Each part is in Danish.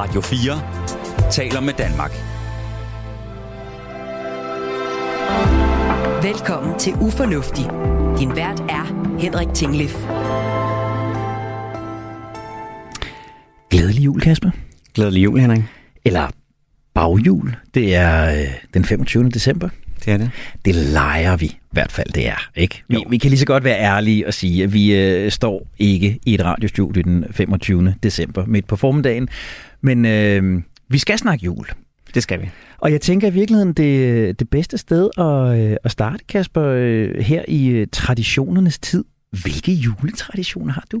Radio 4 taler med Danmark. Velkommen til Ufornuftig. Din vært er Henrik Tinglef. Glædelig jul, Kasper. Glædelig jul, Henrik. Eller bagjul. Det er øh, den 25. december. Det er det. Det leger vi i hvert fald, det er. ikke. Vi, vi kan lige så godt være ærlige og sige, at vi øh, står ikke i et radiostudie den 25. december midt på formiddagen. Men øh, vi skal snakke jul. Det skal vi. Og jeg tænker i virkeligheden, det, det bedste sted at, øh, at starte, Kasper, øh, her i øh, traditionernes tid. Hvilke juletraditioner har du?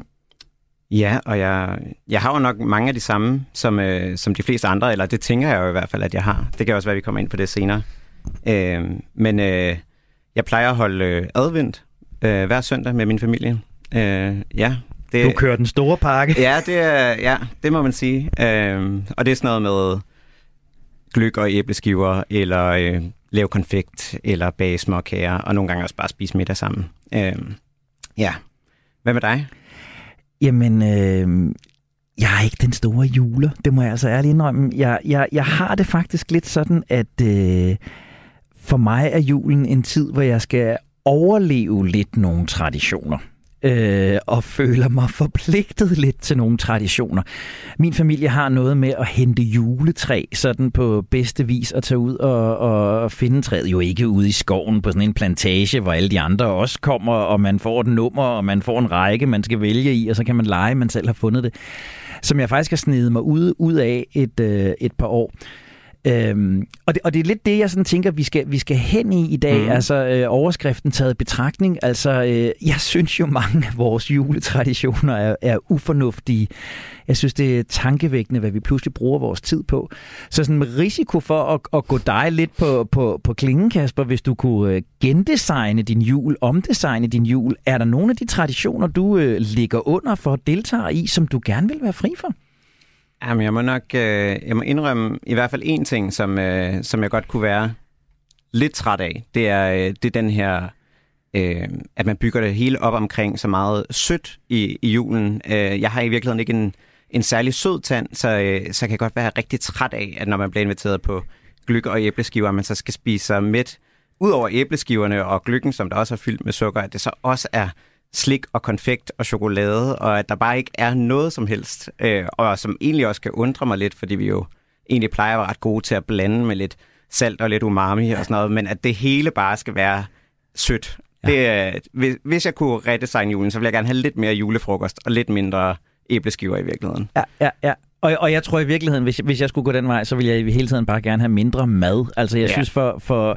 Ja, og jeg, jeg har jo nok mange af de samme, som, øh, som de fleste andre, eller det tænker jeg jo i hvert fald, at jeg har. Det kan også være, at vi kommer ind på det senere. Øh, men øh, jeg plejer at holde øh, advent øh, hver søndag med min familie. Øh, ja, det, du kører den store pakke. Ja, det, er, ja, det må man sige. Øh, og det er sådan noget med gløk og æbleskiver, eller øh, lave konfekt, eller bage småkager, og nogle gange også bare spise middag sammen. Øh, ja. Hvad med dig? Jamen, øh, jeg er ikke den store juler. Det må jeg altså ærligt indrømme. Jeg, jeg, jeg har det faktisk lidt sådan, at øh, for mig er julen en tid, hvor jeg skal overleve lidt nogle traditioner øh, og føler mig forpligtet lidt til nogle traditioner. Min familie har noget med at hente juletræ sådan på bedste vis at tage ud og, og finde træet. Jo ikke ude i skoven på sådan en plantage, hvor alle de andre også kommer, og man får et nummer, og man får en række, man skal vælge i, og så kan man lege, man selv har fundet det. Som jeg faktisk har snedet mig ud, ud af et, øh, et par år. Øhm, og, det, og det er lidt det, jeg sådan tænker, vi skal, vi skal hen i i dag, mm. altså øh, overskriften taget betragtning. Altså, øh, jeg synes jo, mange af vores juletraditioner er, er ufornuftige. Jeg synes, det er tankevækkende, hvad vi pludselig bruger vores tid på. Så sådan med risiko for at, at gå dig lidt på, på, på klingen, Kasper, hvis du kunne øh, gendesigne din jul, omdesigne din jul, er der nogle af de traditioner, du øh, ligger under for at deltage i, som du gerne vil være fri for? Jamen, jeg må nok øh, jeg må indrømme i hvert fald en ting, som, øh, som jeg godt kunne være lidt træt af. Det er, øh, det er den her, øh, at man bygger det hele op omkring så meget sødt i, i julen. Øh, jeg har i virkeligheden ikke en, en særlig sød tand, så, øh, så jeg godt være rigtig træt af, at når man bliver inviteret på gløk og æbleskiver, man så skal spise sig midt ud over æbleskiverne og gløkken, som der også er fyldt med sukker, at det så også er slik og konfekt og chokolade, og at der bare ikke er noget som helst, øh, og som egentlig også kan undre mig lidt, fordi vi jo egentlig plejer at være ret gode til at blande med lidt salt og lidt umami og sådan noget, men at det hele bare skal være sødt. Ja. Det, hvis, hvis jeg kunne redesigne julen, så ville jeg gerne have lidt mere julefrokost og lidt mindre æbleskiver i virkeligheden. Ja, ja, ja. Og, og jeg tror i virkeligheden, hvis, hvis jeg skulle gå den vej, så ville jeg i hele tiden bare gerne have mindre mad. Altså jeg ja. synes for, for,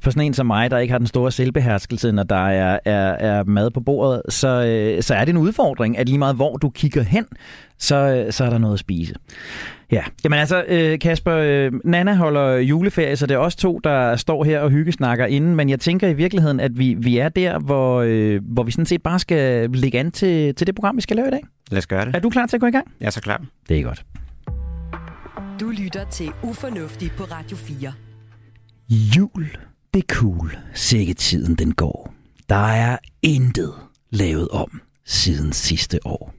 for sådan en som mig, der ikke har den store selvbeherskelse, når der er, er, er mad på bordet, så, øh, så er det en udfordring, at lige meget hvor du kigger hen, så, øh, så er der noget at spise. Ja, jamen altså øh, Kasper, øh, Nana holder juleferie, så det er os to, der står her og hyggesnakker inden, men jeg tænker i virkeligheden, at vi, vi er der, hvor, hvor vi sådan set bare skal lægge an til, til det program, vi skal lave i dag. Lad os gøre det. Er du klar til at gå i gang? Jeg er så klar. Det er godt. Du lytter til Ufornuftig på Radio 4. Jul, det er cool. Sikke tiden den går. Der er intet lavet om siden sidste år.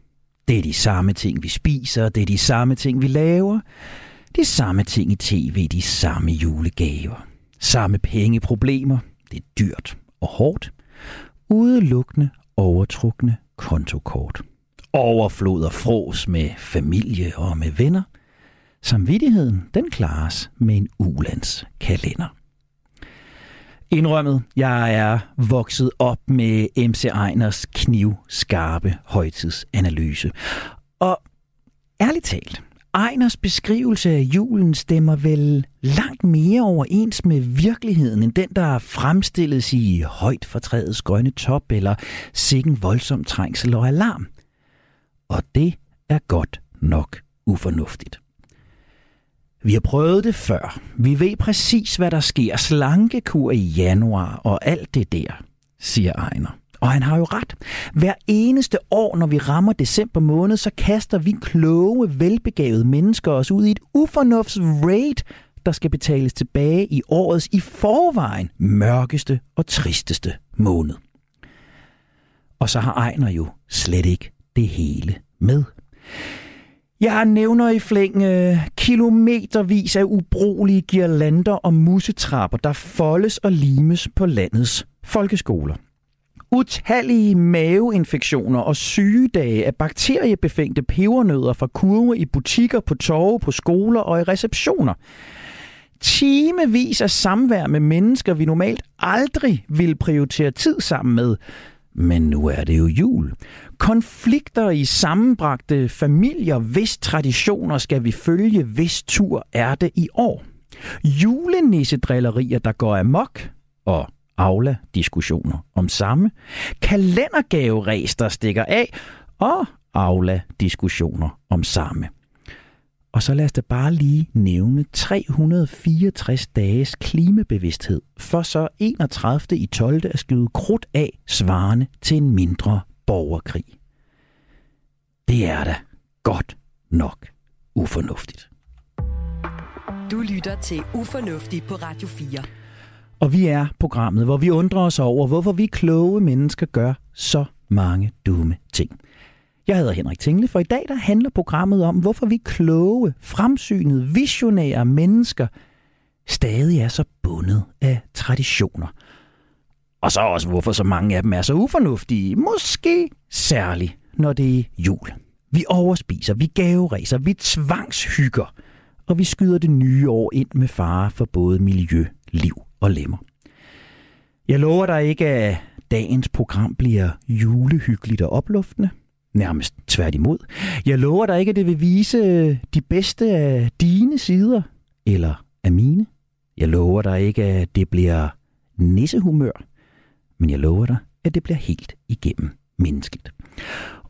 Det er de samme ting, vi spiser, det er de samme ting, vi laver. De samme ting i tv, de samme julegaver. Samme pengeproblemer. Det er dyrt og hårdt. Udelukkende overtrukne kontokort. Overflod og fros med familie og med venner. Samvittigheden, den klares med en ulands kalender. Indrømmet, jeg er vokset op med MC Einers knivskarpe højtidsanalyse. Og ærligt talt, Einers beskrivelse af julen stemmer vel langt mere overens med virkeligheden, end den, der fremstilles i højt fortrædets grønne top eller sikken voldsom trængsel og alarm. Og det er godt nok ufornuftigt. Vi har prøvet det før. Vi ved præcis, hvad der sker. Slankekur i januar og alt det der, siger Ejner. Og han har jo ret. Hver eneste år, når vi rammer december måned, så kaster vi kloge, velbegavede mennesker os ud i et ufornufts raid, der skal betales tilbage i årets i forvejen mørkeste og tristeste måned. Og så har Ejner jo slet ikke det hele med. Jeg nævner i flæng øh, kilometervis af ubrugelige girlander og musetrapper, der foldes og limes på landets folkeskoler. Utallige maveinfektioner og sygedage af bakteriebefængte pebernødder fra kurve i butikker, på torve, på skoler og i receptioner. Timevis af samvær med mennesker, vi normalt aldrig vil prioritere tid sammen med. Men nu er det jo jul. Konflikter i sammenbragte familier, hvis traditioner skal vi følge, hvis tur er det i år. Julenissedrillerier, der går amok, og Aula-diskussioner om samme. Kalendergaveræs, der stikker af, og Aula-diskussioner om samme. Og så lad os da bare lige nævne 364 dages klimabevidsthed, for så 31. i 12. at skyde krudt af svarende til en mindre borgerkrig. Det er da godt nok ufornuftigt. Du lytter til Ufornuftig på Radio 4. Og vi er programmet, hvor vi undrer os over, hvorfor vi kloge mennesker gør så mange dumme ting. Jeg hedder Henrik Tingle, for i dag der handler programmet om, hvorfor vi kloge, fremsynede, visionære mennesker stadig er så bundet af traditioner. Og så også, hvorfor så mange af dem er så ufornuftige, måske særligt, når det er jul. Vi overspiser, vi gaveræser, vi tvangshygger, og vi skyder det nye år ind med fare for både miljø, liv og lemmer. Jeg lover dig ikke, at dagens program bliver julehyggeligt og opluftende. Nærmest tværtimod. Jeg lover dig ikke, at det vil vise øh, de bedste af dine sider, eller af mine. Jeg lover dig ikke, at det bliver nissehumør, men jeg lover dig, at det bliver helt igennem menneskeligt.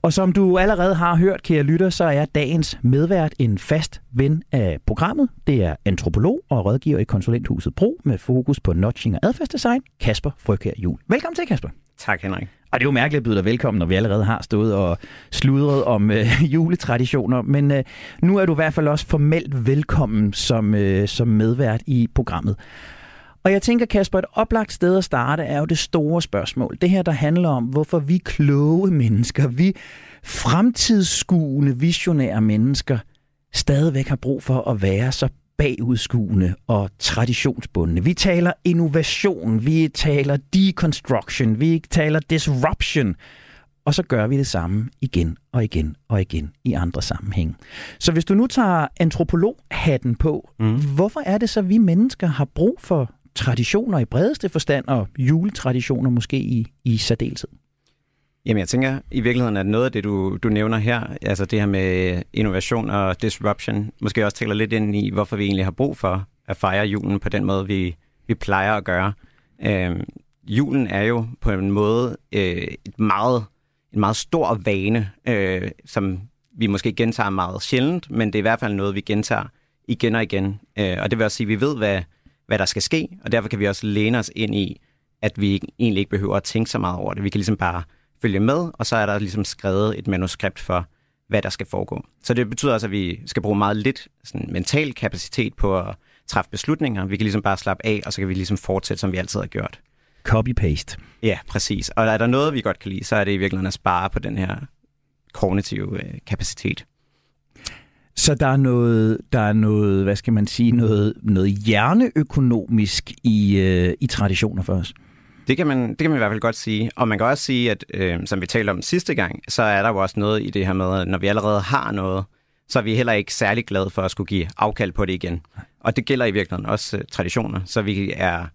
Og som du allerede har hørt, kære lytter, så er dagens medvært en fast ven af programmet. Det er antropolog og rådgiver i konsulenthuset Bro med fokus på notching og adfærdsdesign, Kasper Frøkær Jul. Velkommen til, Kasper. Tak, Henrik. Og det er jo mærkeligt at byde dig velkommen, når vi allerede har stået og sludret om øh, juletraditioner. Men øh, nu er du i hvert fald også formelt velkommen som, øh, som medvært i programmet. Og jeg tænker, Kasper, et oplagt sted at starte er jo det store spørgsmål. Det her, der handler om, hvorfor vi kloge mennesker, vi fremtidsskuende, visionære mennesker, stadigvæk har brug for at være så bagudskuende og traditionsbundne. Vi taler innovation, vi taler deconstruction, vi taler disruption, og så gør vi det samme igen og igen og igen i andre sammenhænge. Så hvis du nu tager antropologhatten på, mm. hvorfor er det så, at vi mennesker har brug for traditioner i bredeste forstand, og juletraditioner måske i, i særdeleshed? Jamen jeg tænker i virkeligheden, at noget af det, du, du nævner her, altså det her med innovation og disruption, måske også taler lidt ind i, hvorfor vi egentlig har brug for at fejre julen på den måde, vi, vi plejer at gøre. Øhm, julen er jo på en måde øh, et meget, en meget stor vane, øh, som vi måske gentager meget sjældent, men det er i hvert fald noget, vi gentager igen og igen. Øh, og det vil også sige, at vi ved, hvad, hvad der skal ske, og derfor kan vi også læne os ind i, at vi egentlig ikke behøver at tænke så meget over det. Vi kan ligesom bare følge med, og så er der ligesom skrevet et manuskript for, hvad der skal foregå. Så det betyder også, at vi skal bruge meget lidt sådan, mental kapacitet på at træffe beslutninger. Vi kan ligesom bare slappe af, og så kan vi ligesom fortsætte, som vi altid har gjort. Copy-paste. Ja, præcis. Og er der noget, vi godt kan lide, så er det i virkeligheden at spare på den her kognitive øh, kapacitet. Så der er noget, der er noget, hvad skal man sige, noget, noget hjerneøkonomisk i, øh, i traditioner for os. Det kan, man, det kan man i hvert fald godt sige. Og man kan også sige, at øh, som vi talte om sidste gang, så er der jo også noget i det her med, at når vi allerede har noget, så er vi heller ikke særlig glade for at skulle give afkald på det igen. Og det gælder i virkeligheden også øh, traditioner, så vi er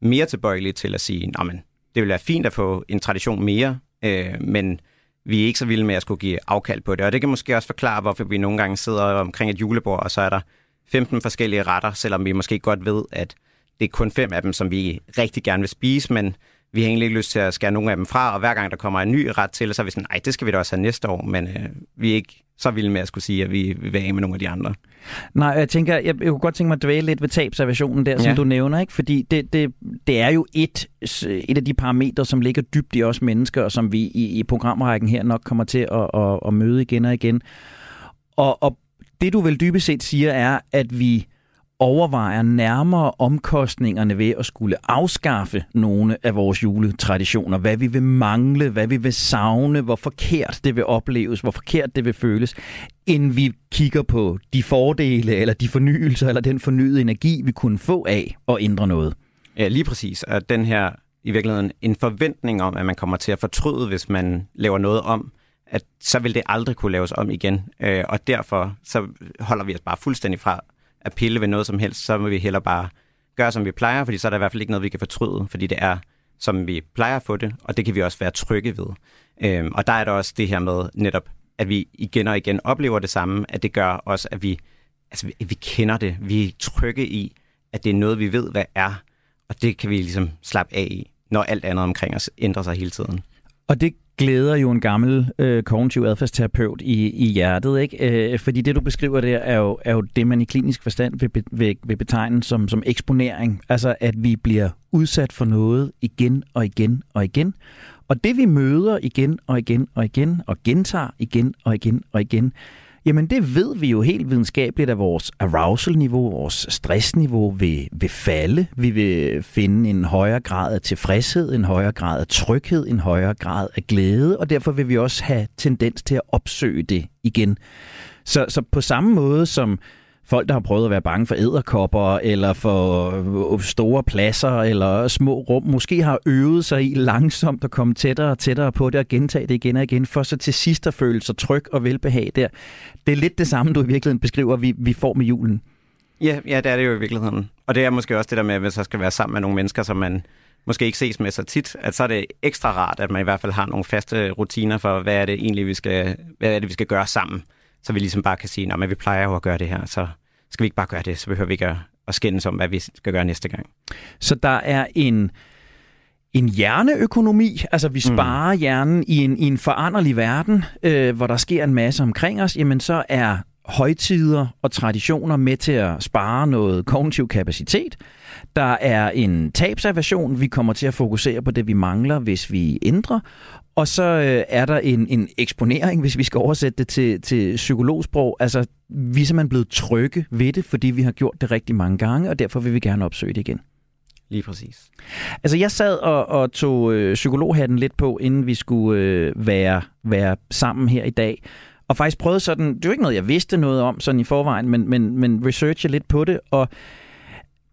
mere tilbøjelige til at sige, at det vil være fint at få en tradition mere, øh, men vi er ikke så vilde med at skulle give afkald på det. Og det kan måske også forklare, hvorfor vi nogle gange sidder omkring et julebord, og så er der 15 forskellige retter, selvom vi måske godt ved, at det er kun fem af dem, som vi rigtig gerne vil spise, men vi har egentlig ikke lyst til at skære nogle af dem fra, og hver gang der kommer en ny ret til, så er vi sådan, nej, det skal vi da også have næste år, men øh, vi er ikke så vilde med at skulle sige, at vi vil være med nogle af de andre. Nej, jeg tænker, jeg, jeg kunne godt tænke mig at dvæle lidt ved tabservationen der, som ja. du nævner, ikke? fordi det, det, det er jo et, et af de parametre, som ligger dybt i os mennesker, og som vi i, i programrækken her nok kommer til at, at, at møde igen og igen. Og, og det du vel dybest set siger er, at vi overvejer nærmere omkostningerne ved at skulle afskaffe nogle af vores juletraditioner. Hvad vi vil mangle, hvad vi vil savne, hvor forkert det vil opleves, hvor forkert det vil føles, end vi kigger på de fordele, eller de fornyelser, eller den fornyede energi, vi kunne få af at ændre noget. Ja, lige præcis. Og den her i virkeligheden en forventning om, at man kommer til at fortryde, hvis man laver noget om, at så vil det aldrig kunne laves om igen. Øh, og derfor så holder vi os bare fuldstændig fra at pille ved noget som helst, så må vi heller bare gøre, som vi plejer, fordi så er der i hvert fald ikke noget, vi kan fortryde, fordi det er, som vi plejer at få det, og det kan vi også være trygge ved. Øhm, og der er der også det her med netop, at vi igen og igen oplever det samme, at det gør også, at vi, altså, vi, vi kender det, vi er trygge i, at det er noget, vi ved, hvad er, og det kan vi ligesom slappe af i, når alt andet omkring os ændrer sig hele tiden. Og det glæder jo en gammel øh, kognitiv adfærdsterapeut i, i hjertet, ikke? Øh, fordi det, du beskriver der, er jo, er jo det, man i klinisk forstand vil, vil, vil betegne som, som eksponering. Altså, at vi bliver udsat for noget igen og igen og igen. Og det, vi møder igen og igen og igen, og gentager igen og igen og igen, Jamen det ved vi jo helt videnskabeligt, at vores arousal-niveau, vores stressniveau vil, vil falde. Vi vil finde en højere grad af tilfredshed, en højere grad af tryghed, en højere grad af glæde, og derfor vil vi også have tendens til at opsøge det igen. Så, så på samme måde som folk, der har prøvet at være bange for æderkopper, eller for øh, store pladser, eller små rum, måske har øvet sig i langsomt at komme tættere og tættere på det, og gentage det igen og igen, for så til sidst at føle sig tryg og velbehag der. Det er lidt det samme, du i virkeligheden beskriver, vi, vi får med julen. Ja, ja, det er det jo i virkeligheden. Og det er måske også det der med, at hvis jeg skal være sammen med nogle mennesker, som man måske ikke ses med så tit, at så er det ekstra rart, at man i hvert fald har nogle faste rutiner for, hvad er det egentlig, vi skal, hvad er det, vi skal gøre sammen så vi ligesom bare kan sige, at vi plejer jo at gøre det her, så skal vi ikke bare gøre det, så behøver vi ikke at, at skændes om, hvad vi skal gøre næste gang. Så der er en, en hjerneøkonomi, altså vi mm. sparer mm. hjernen i en, i en foranderlig verden, øh, hvor der sker en masse omkring os, jamen så er højtider og traditioner med til at spare noget kognitiv kapacitet. Der er en tabsaversion, vi kommer til at fokusere på det, vi mangler, hvis vi ændrer. Og så øh, er der en, en eksponering, hvis vi skal oversætte det til, til psykologsprog. Altså, vi er simpelthen blevet trygge ved det, fordi vi har gjort det rigtig mange gange, og derfor vil vi gerne opsøge det igen. Lige præcis. Altså, jeg sad og, og tog øh, psykologhatten lidt på, inden vi skulle øh, være, være sammen her i dag. Og faktisk prøvede sådan, det er jo ikke noget, jeg vidste noget om sådan i forvejen, men, men, men researche lidt på det, og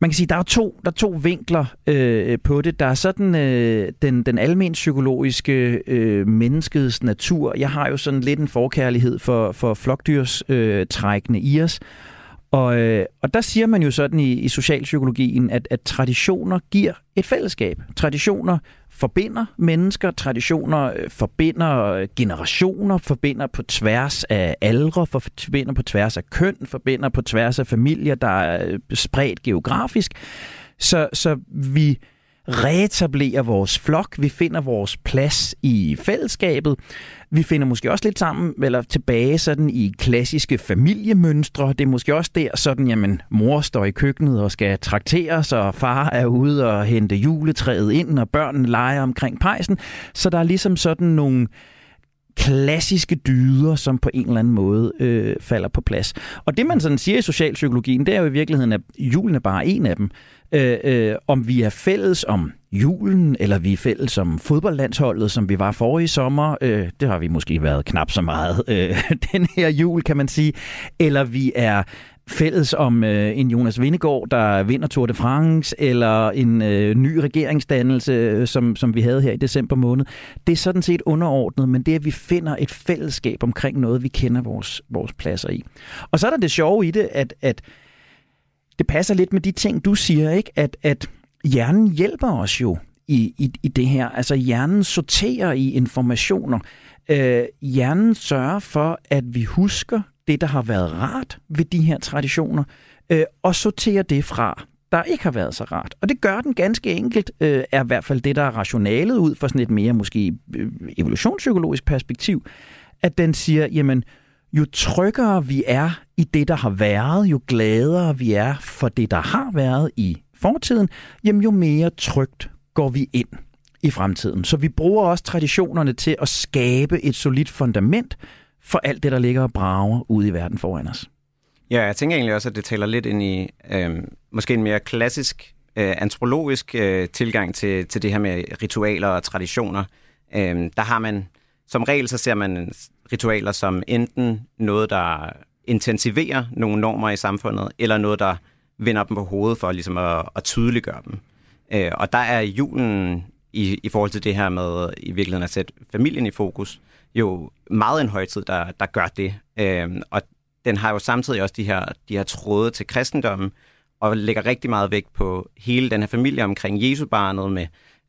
man kan sige, der er to, der er to vinkler øh, på det. Der er sådan øh, den, den almen psykologiske øh, menneskets natur. Jeg har jo sådan lidt en forkærlighed for, for flokdyrs øh, trækkende i os. Og, øh, og der siger man jo sådan i, i socialpsykologien, at, at traditioner giver et fællesskab. Traditioner forbinder mennesker, traditioner øh, forbinder øh, generationer, forbinder på tværs af aldre, forbinder på tværs af køn, forbinder på tværs af familier, der er øh, spredt geografisk. Så, så vi reetablerer vores flok, vi finder vores plads i fællesskabet. Vi finder måske også lidt sammen, eller tilbage sådan i klassiske familiemønstre. Det er måske også der sådan, jamen mor står i køkkenet og skal trakteres, og far er ude og hente juletræet ind, og børnene leger omkring pejsen. Så der er ligesom sådan nogle klassiske dyder, som på en eller anden måde øh, falder på plads. Og det, man sådan siger i socialpsykologien, det er jo i virkeligheden, at julen er bare en af dem. Øh, øh, om vi er fælles om julen, eller vi er fælles om fodboldlandsholdet, som vi var forrige sommer. Øh, det har vi måske været knap så meget øh, den her jul, kan man sige. Eller vi er fælles om øh, en Jonas Vindegaard, der vinder Tour de France, eller en øh, ny regeringsdannelse, øh, som, som vi havde her i december måned. Det er sådan set underordnet, men det er, at vi finder et fællesskab omkring noget, vi kender vores, vores pladser i. Og så er der det sjove i det, at, at det passer lidt med de ting, du siger, ikke? At, at hjernen hjælper os jo i, i, i det her. Altså hjernen sorterer i informationer. Øh, hjernen sørger for, at vi husker det, der har været rart ved de her traditioner, øh, og sorterer det fra, der ikke har været så rart. Og det gør den ganske enkelt, øh, er i hvert fald det, der er rationalet ud fra sådan et mere måske øh, evolutionspsykologisk perspektiv, at den siger, jamen, jo tryggere vi er i det, der har været, jo gladere vi er for det, der har været i fortiden, jamen jo mere trygt går vi ind i fremtiden. Så vi bruger også traditionerne til at skabe et solidt fundament for alt det, der ligger og brager ude i verden foran os. Ja, jeg tænker egentlig også, at det taler lidt ind i øh, måske en mere klassisk øh, antropologisk øh, tilgang til, til det her med ritualer og traditioner. Øh, der har man, som regel så ser man ritualer som enten noget, der intensiverer nogle normer i samfundet, eller noget, der vender dem på hovedet for ligesom at, at tydeliggøre dem. Øh, og der er julen i, i forhold til det her med i virkeligheden at sætte familien i fokus, jo meget en højtid, der, der gør det. Øh, og den har jo samtidig også de her, de her tråde til kristendommen, og lægger rigtig meget vægt på hele den her familie omkring Jesu barnet med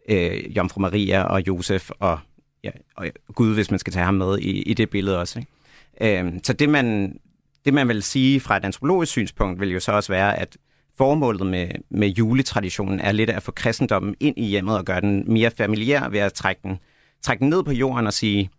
øh, Jomfru Maria og Josef og, ja, og Gud, hvis man skal tage ham med i, i det billede også. Ikke? Øh, så det man, det man vil sige fra et antropologisk synspunkt, vil jo så også være, at formålet med, med juletraditionen er lidt at få kristendommen ind i hjemmet og gøre den mere familiær ved at trække den, trække den ned på jorden og sige,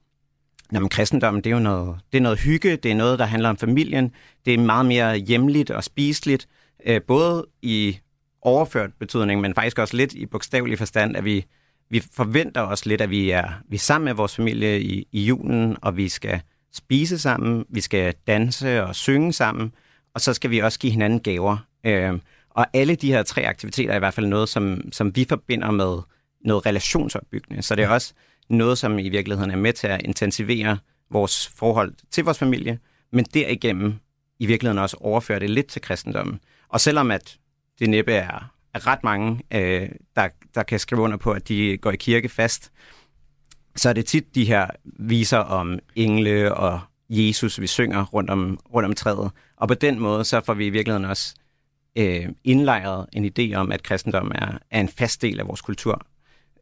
Jamen, kristendommen, det er jo noget, det er noget hygge, det er noget, der handler om familien, det er meget mere hjemligt og spiseligt, øh, både i overført betydning, men faktisk også lidt i bogstavelig forstand, at vi, vi forventer os lidt, at vi er, vi er sammen med vores familie i, i julen, og vi skal spise sammen, vi skal danse og synge sammen, og så skal vi også give hinanden gaver. Øh, og alle de her tre aktiviteter er i hvert fald noget, som, som vi forbinder med noget relationsopbyggende. Så det er også noget, som i virkeligheden er med til at intensivere vores forhold til vores familie, men derigennem i virkeligheden også overføre det lidt til kristendommen. Og selvom at det næppe er, er ret mange, øh, der, der kan skrive under på, at de går i kirke fast, så er det tit de her viser om engle og Jesus, vi synger rundt om, rundt om træet. Og på den måde, så får vi i virkeligheden også øh, indlejret en idé om, at kristendom er, er en fast del af vores kultur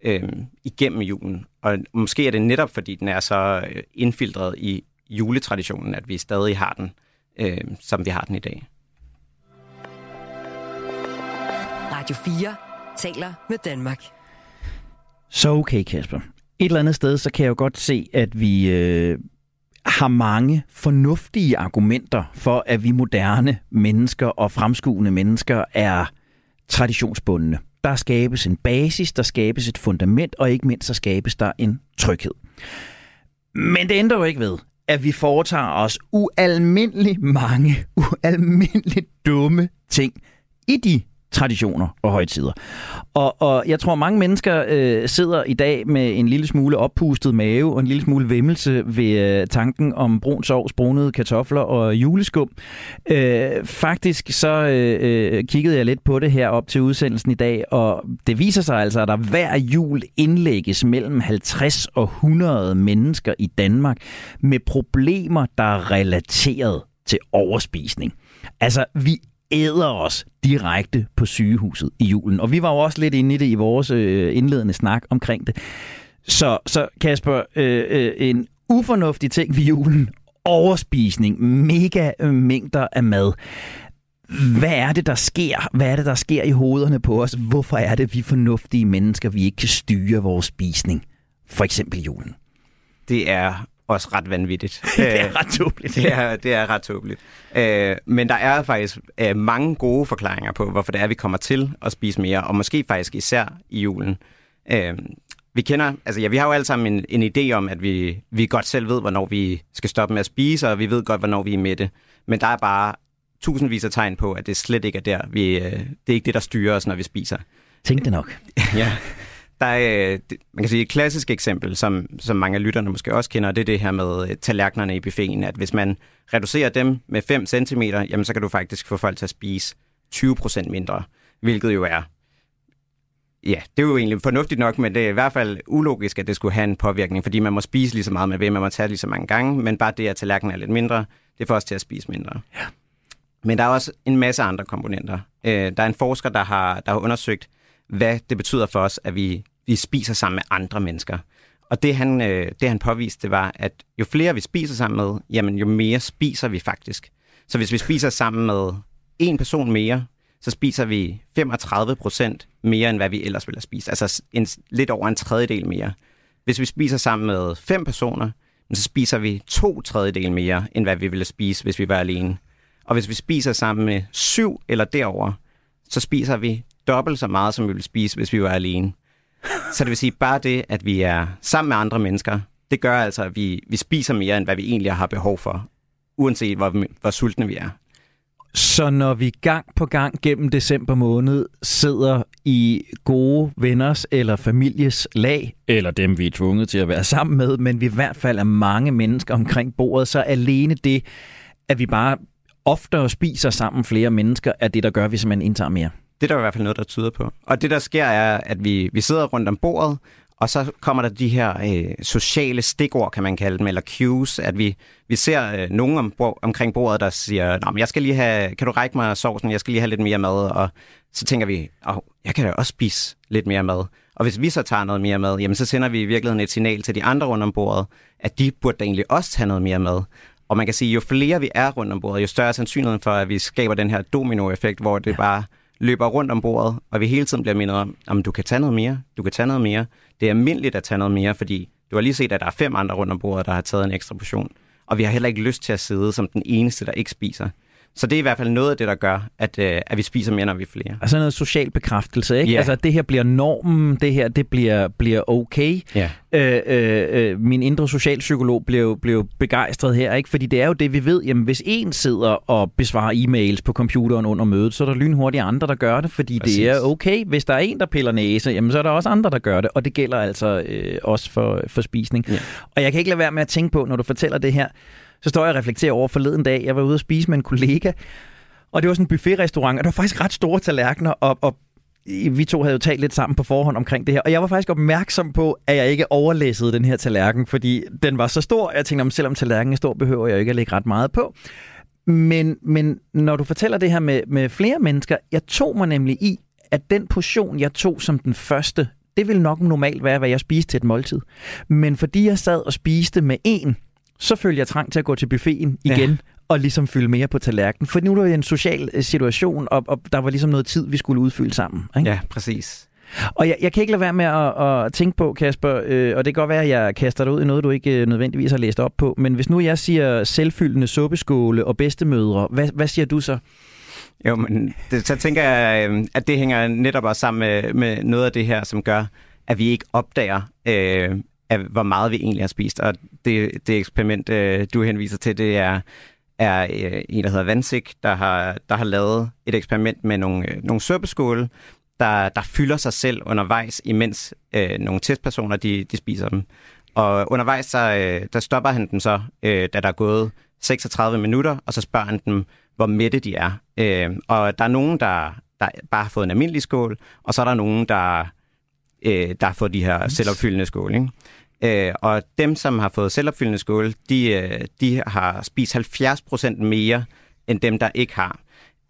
øh, igennem julen. Og måske er det netop, fordi den er så øh, indfiltret i juletraditionen, at vi stadig har den, øh, som vi har den i dag. Radio 4 taler med Danmark. Så okay, Kasper. Et eller andet sted, så kan jeg jo godt se, at vi øh, har mange fornuftige argumenter for, at vi moderne mennesker og fremskuende mennesker er traditionsbundne. Der skabes en basis, der skabes et fundament, og ikke mindst så skabes der en tryghed. Men det ændrer jo ikke ved, at vi foretager os ualmindeligt mange, ualmindeligt dumme ting i de traditioner og højtider. Og, og jeg tror, mange mennesker øh, sidder i dag med en lille smule oppustet mave og en lille smule vemmelse ved øh, tanken om brun sovs, brunede kartofler og juleskum. Øh, faktisk så øh, øh, kiggede jeg lidt på det her op til udsendelsen i dag, og det viser sig altså, at der hver jul indlægges mellem 50 og 100 mennesker i Danmark med problemer, der er relateret til overspisning. Altså, vi æder os direkte på sygehuset i julen. Og vi var jo også lidt inde i det i vores øh, indledende snak omkring det. Så, så Kasper, øh, øh, en ufornuftig ting ved julen, overspisning, mega øh, mængder af mad. Hvad er det, der sker? Hvad er det, der sker i hovederne på os? Hvorfor er det, vi fornuftige mennesker, vi ikke kan styre vores spisning? For eksempel julen. Det er også ret vanvittigt. det er ret tåbeligt. det, er, det er ret tåbeligt. Øh, men der er faktisk øh, mange gode forklaringer på, hvorfor det er, vi kommer til at spise mere, og måske faktisk især i julen. Øh, vi kender, altså ja, vi har jo alle sammen en, en idé om, at vi, vi godt selv ved, hvornår vi skal stoppe med at spise, og vi ved godt, hvornår vi er mætte. Men der er bare tusindvis af tegn på, at det slet ikke er der. Vi, øh, det er ikke det, der styrer os, når vi spiser. Tænk det nok. ja. Der er, man kan sige, et klassisk eksempel, som, som mange af lytterne måske også kender, det er det her med øh, tallerkenerne i buffeten, at hvis man reducerer dem med 5 cm, jamen så kan du faktisk få folk til at spise 20% mindre, hvilket jo er Ja, det er jo egentlig fornuftigt nok, men det er i hvert fald ulogisk, at det skulle have en påvirkning, fordi man må spise lige så meget med ved, man må tage lige så mange gange, men bare det, at tallerkenen er lidt mindre, det får os til at spise mindre. Ja. Men der er også en masse andre komponenter. Øh, der er en forsker, der har, der har undersøgt, hvad det betyder for os, at vi, vi spiser sammen med andre mennesker. Og det han, øh, det han påviste, det var, at jo flere vi spiser sammen med, jamen jo mere spiser vi faktisk. Så hvis vi spiser sammen med en person mere, så spiser vi 35 procent mere, end hvad vi ellers ville have spist. Altså en, lidt over en tredjedel mere. Hvis vi spiser sammen med fem personer, så spiser vi to tredjedel mere, end hvad vi ville spise, hvis vi var alene. Og hvis vi spiser sammen med syv eller derover, så spiser vi dobbelt så meget, som vi ville spise, hvis vi var alene. Så det vil sige, bare det, at vi er sammen med andre mennesker, det gør altså, at vi, vi spiser mere, end hvad vi egentlig har behov for, uanset hvor, hvor sultne vi er. Så når vi gang på gang gennem december måned sidder i gode venners eller families lag, eller dem vi er tvunget til at være sammen med, men vi i hvert fald er mange mennesker omkring bordet, så alene det, at vi bare oftere spiser sammen flere mennesker, er det, der gør, at vi simpelthen indtager mere. Det er der i hvert fald noget, der tyder på. Og det, der sker, er, at vi, vi sidder rundt om bordet, og så kommer der de her øh, sociale stikord, kan man kalde dem, eller cues, at vi, vi ser øh, nogen om, omkring bordet, der siger, Nå, men jeg skal lige have, kan du række mig sovsen, jeg skal lige have lidt mere mad, og så tænker vi, oh, jeg kan da også spise lidt mere mad. Og hvis vi så tager noget mere mad, jamen så sender vi i virkeligheden et signal til de andre rundt om bordet, at de burde da egentlig også tage noget mere mad. Og man kan sige, jo flere vi er rundt om bordet, jo større er sandsynligheden for, at vi skaber den her dominoeffekt, hvor det ja. bare løber rundt om bordet, og vi hele tiden bliver mindet om, om du kan tage noget mere, du kan tage noget mere. Det er almindeligt at tage noget mere, fordi du har lige set, at der er fem andre rundt om bordet, der har taget en ekstra portion. Og vi har heller ikke lyst til at sidde som den eneste, der ikke spiser. Så det er i hvert fald noget af det, der gør, at, øh, at vi spiser mere, når vi er flere. Altså noget social bekræftelse, ikke? Yeah. Altså det her bliver normen, det her det bliver, bliver okay. Yeah. Øh, øh, øh, min indre socialpsykolog blev, blev begejstret her, ikke? Fordi det er jo det, vi ved. Jamen, hvis en sidder og besvarer e-mails på computeren under mødet, så er der lynhurtigt andre, der gør det, fordi Præcis. det er okay. Hvis der er en, der piller næse, jamen, så er der også andre, der gør det. Og det gælder altså øh, også for, for spisning. Yeah. Og jeg kan ikke lade være med at tænke på, når du fortæller det her, så står jeg og reflekterer over forleden dag. Jeg var ude at spise med en kollega, og det var sådan en buffetrestaurant, og der var faktisk ret store tallerkener, og, og vi to havde jo talt lidt sammen på forhånd omkring det her, og jeg var faktisk opmærksom på, at jeg ikke overlæssede den her tallerken, fordi den var så stor, jeg tænkte, selvom tallerkenen er stor, behøver jeg ikke at lægge ret meget på. Men, men når du fortæller det her med, med flere mennesker, jeg tog mig nemlig i, at den portion, jeg tog som den første, det ville nok normalt være, hvad jeg spiste til et måltid. Men fordi jeg sad og spiste med en, så følte jeg trang til at gå til buffeten igen, ja. og ligesom fylde mere på tallerkenen. For nu er det en social øh, situation, og, og der var ligesom noget tid, vi skulle udfylde sammen. Ikke? Ja, præcis. Og jeg, jeg kan ikke lade være med at, at tænke på, Kasper, øh, og det kan godt være, at jeg kaster dig ud i noget, du ikke øh, nødvendigvis har læst op på, men hvis nu jeg siger selvfyldende suppeskåle og bedstemødre, hvad, hvad siger du så? Jo, men det, så tænker jeg, øh, at det hænger netop også sammen med, med noget af det her, som gør, at vi ikke opdager, øh, af, hvor meget vi egentlig har spist. Og det, det eksperiment, øh, du henviser til, det er, er øh, en, der hedder Vansik, der har, der har lavet et eksperiment med nogle, øh, nogle suppeskåle, der, der fylder sig selv undervejs, imens øh, nogle testpersoner de, de spiser dem. Og undervejs, så, øh, der stopper han dem så, øh, da der er gået 36 minutter, og så spørger han dem, hvor mætte de er. Øh, og der er nogen, der, der bare har fået en almindelig skål, og så er der nogen, der, øh, der fået de her selvopfyldende skål. Ikke? Øh, og dem, som har fået selvopfyldende skål, de, øh, de har spist 70% mere end dem, der ikke har.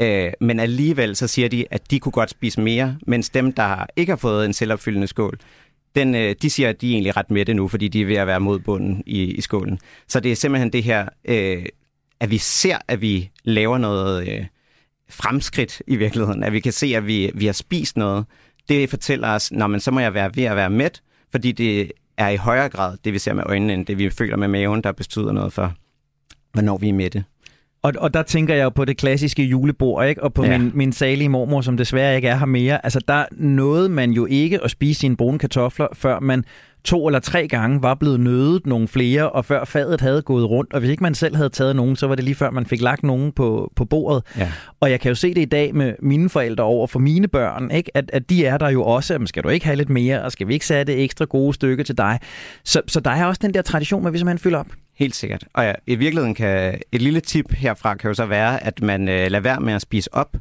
Øh, men alligevel så siger de, at de kunne godt spise mere, mens dem, der ikke har fået en selvopfyldende skål, den, øh, de siger, at de er egentlig ret mætte nu, fordi de er ved at være mod bunden i, i skålen. Så det er simpelthen det her, øh, at vi ser, at vi laver noget øh, fremskridt i virkeligheden, at vi kan se, at vi, vi har spist noget. Det fortæller os, når man så må jeg være ved at være mæt, fordi det er i højere grad det, vi ser med øjnene, end det, vi føler med maven, der betyder noget for, hvornår vi er med det. Og, og der tænker jeg jo på det klassiske julebord, ikke? og på ja. min, min salige mormor, som desværre ikke er her mere. Altså, der nåede man jo ikke at spise sine brune kartofler, før man to eller tre gange var blevet nødet nogle flere, og før fadet havde gået rundt. Og hvis ikke man selv havde taget nogen, så var det lige før, man fik lagt nogen på, på bordet. Ja. Og jeg kan jo se det i dag med mine forældre over for mine børn, ikke? At, at de er der jo også. Jamen, skal du ikke have lidt mere, og skal vi ikke sætte ekstra gode stykke til dig? Så, så der er også den der tradition med, at vi simpelthen fylder op. Helt sikkert. Og ja, i virkeligheden kan et lille tip herfra kan jo så være, at man øh, lader være med at spise op.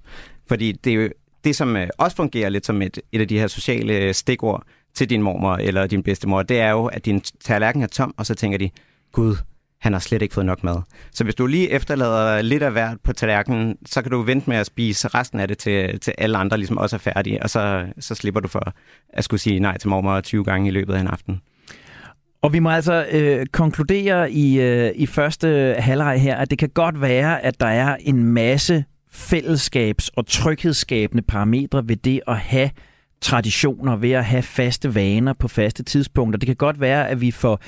Fordi det er jo det, som øh, også fungerer lidt som et, et af de her sociale øh, stikord, til din mormor eller din bedstemor, det er jo, at din tallerken er tom, og så tænker de, gud, han har slet ikke fået nok mad. Så hvis du lige efterlader lidt af hvert på tallerkenen, så kan du vente med at spise resten af det til, til alle andre ligesom også er færdige, og så, så slipper du for at skulle sige nej til mormor 20 gange i løbet af en aften. Og vi må altså øh, konkludere i, øh, i første halvleg her, at det kan godt være, at der er en masse fællesskabs- og tryghedsskabende parametre ved det at have traditioner ved at have faste vaner på faste tidspunkter. Det kan godt være, at vi får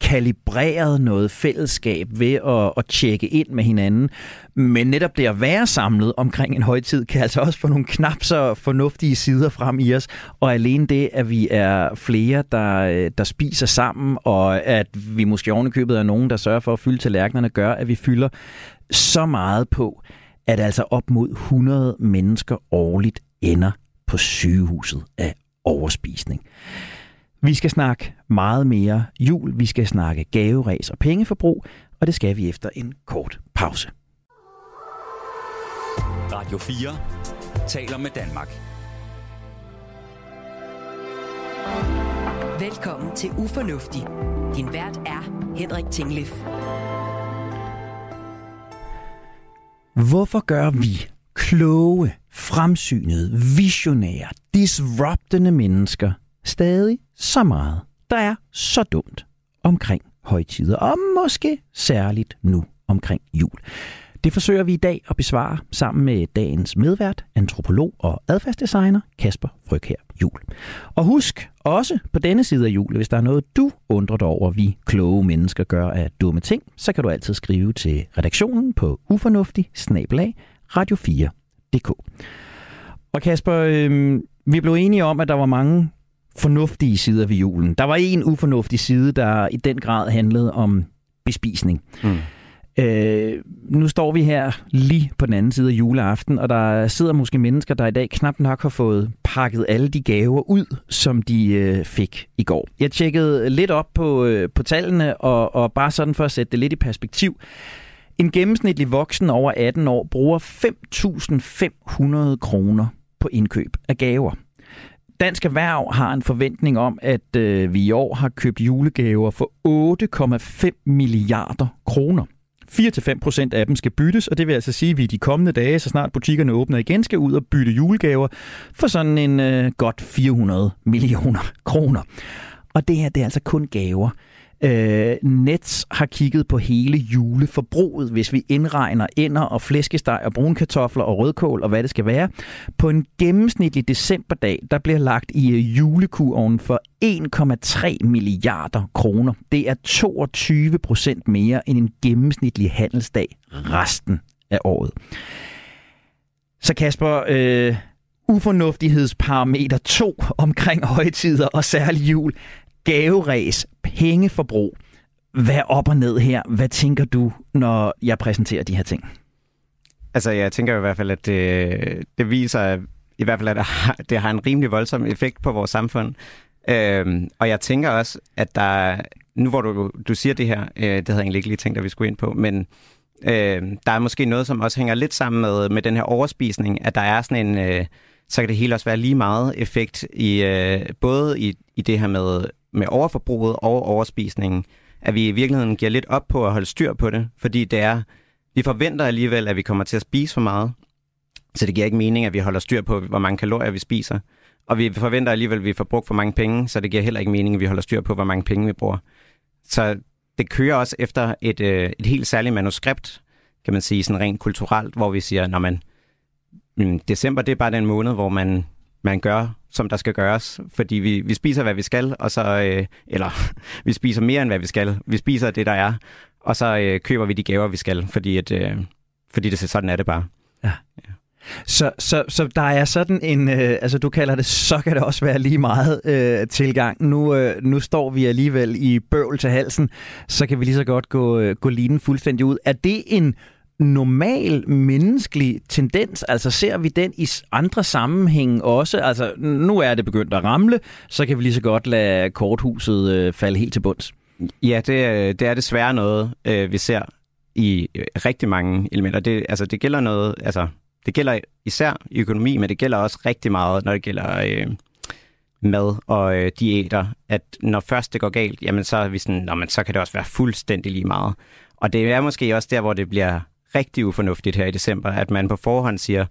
kalibreret noget fællesskab ved at, at tjekke ind med hinanden. Men netop det at være samlet omkring en højtid, kan altså også få nogle knap så fornuftige sider frem i os. Og alene det, at vi er flere, der, der spiser sammen, og at vi måske ovenikøbet er nogen, der sørger for at fylde tallerkenerne, gør, at vi fylder så meget på, at altså op mod 100 mennesker årligt ender på sygehuset af overspisning. Vi skal snakke meget mere jul, vi skal snakke gaveræs og pengeforbrug, og det skal vi efter en kort pause. Radio 4 taler med Danmark. Velkommen til Ufornuftig. Din vært er Henrik Tinglif. Hvorfor gør vi kloge, fremsynede, visionære, disruptende mennesker stadig så meget, der er så dumt omkring højtider, og måske særligt nu omkring jul? Det forsøger vi i dag at besvare sammen med dagens medvært, antropolog og adfærdsdesigner Kasper Frygher Jul. Og husk også på denne side af jul, hvis der er noget, du undrer dig over, vi kloge mennesker gør af dumme ting, så kan du altid skrive til redaktionen på ufornuftig radio4.dk. Og Kasper, øh, vi blev enige om, at der var mange fornuftige sider ved julen. Der var en ufornuftig side, der i den grad handlede om bespisning. Mm. Øh, nu står vi her lige på den anden side af juleaften, og der sidder måske mennesker, der i dag knap nok har fået pakket alle de gaver ud, som de øh, fik i går. Jeg tjekkede lidt op på, øh, på tallene, og, og bare sådan for at sætte det lidt i perspektiv. En gennemsnitlig voksen over 18 år bruger 5.500 kroner på indkøb af gaver. Dansk Erhverv har en forventning om, at øh, vi i år har købt julegaver for 8,5 milliarder kroner. 4-5% af dem skal byttes, og det vil altså sige, at vi de kommende dage, så snart butikkerne åbner igen, skal ud og bytte julegaver for sådan en øh, godt 400 millioner kroner. Og det her, det er altså kun gaver. Øh, Nets har kigget på hele juleforbruget, hvis vi indregner ender og flæskesteg og brunkartofler og rødkål og hvad det skal være. På en gennemsnitlig decemberdag, der bliver lagt i øh, julekurven for 1,3 milliarder kroner. Det er 22 procent mere end en gennemsnitlig handelsdag resten af året. Så Kasper, øh, ufornuftighedsparameter 2 omkring højtider og særlig jul gaveræs, pengeforbrug. Hvad er op og ned her? Hvad tænker du, når jeg præsenterer de her ting? Altså, jeg tænker i hvert fald, at det, det viser i hvert fald, at det har, det har en rimelig voldsom effekt på vores samfund. Øhm, og jeg tænker også, at der, nu hvor du, du siger det her, øh, det havde jeg egentlig ikke lige tænkt, at vi skulle ind på, men øh, der er måske noget, som også hænger lidt sammen med, med den her overspisning, at der er sådan en, øh, så kan det hele også være lige meget effekt i øh, både i, i det her med med overforbruget og overspisningen, at vi i virkeligheden giver lidt op på at holde styr på det, fordi det er, vi forventer alligevel, at vi kommer til at spise for meget, så det giver ikke mening, at vi holder styr på, hvor mange kalorier vi spiser. Og vi forventer alligevel, at vi får brugt for mange penge, så det giver heller ikke mening, at vi holder styr på, hvor mange penge vi bruger. Så det kører også efter et, øh, et helt særligt manuskript, kan man sige, sådan rent kulturelt, hvor vi siger, når man mm, december det er bare den måned, hvor man, man gør som der skal gøres, fordi vi, vi spiser, hvad vi skal, og så, øh, eller vi spiser mere, end hvad vi skal. Vi spiser det, der er, og så øh, køber vi de gaver, vi skal, fordi, at, øh, fordi det, sådan er det bare. Ja. ja. Så, så, så der er sådan en, øh, altså du kalder det, så kan det også være lige meget øh, tilgang. Nu, øh, nu står vi alligevel i bøvl til halsen, så kan vi lige så godt gå, øh, gå linen fuldstændig ud. Er det en normal menneskelig tendens? Altså ser vi den i andre sammenhænge også? Altså nu er det begyndt at ramle, så kan vi lige så godt lade korthuset øh, falde helt til bunds. Ja, det, øh, det er desværre noget, øh, vi ser i øh, rigtig mange elementer. Det, altså, det gælder noget, altså, det gælder især i økonomi, men det gælder også rigtig meget, når det gælder øh, mad og øh, diæter, at når først det går galt, jamen så, er vi sådan, nå, men så kan det også være fuldstændig lige meget. Og det er måske også der, hvor det bliver rigtig ufornuftigt her i december, at man på forhånd siger,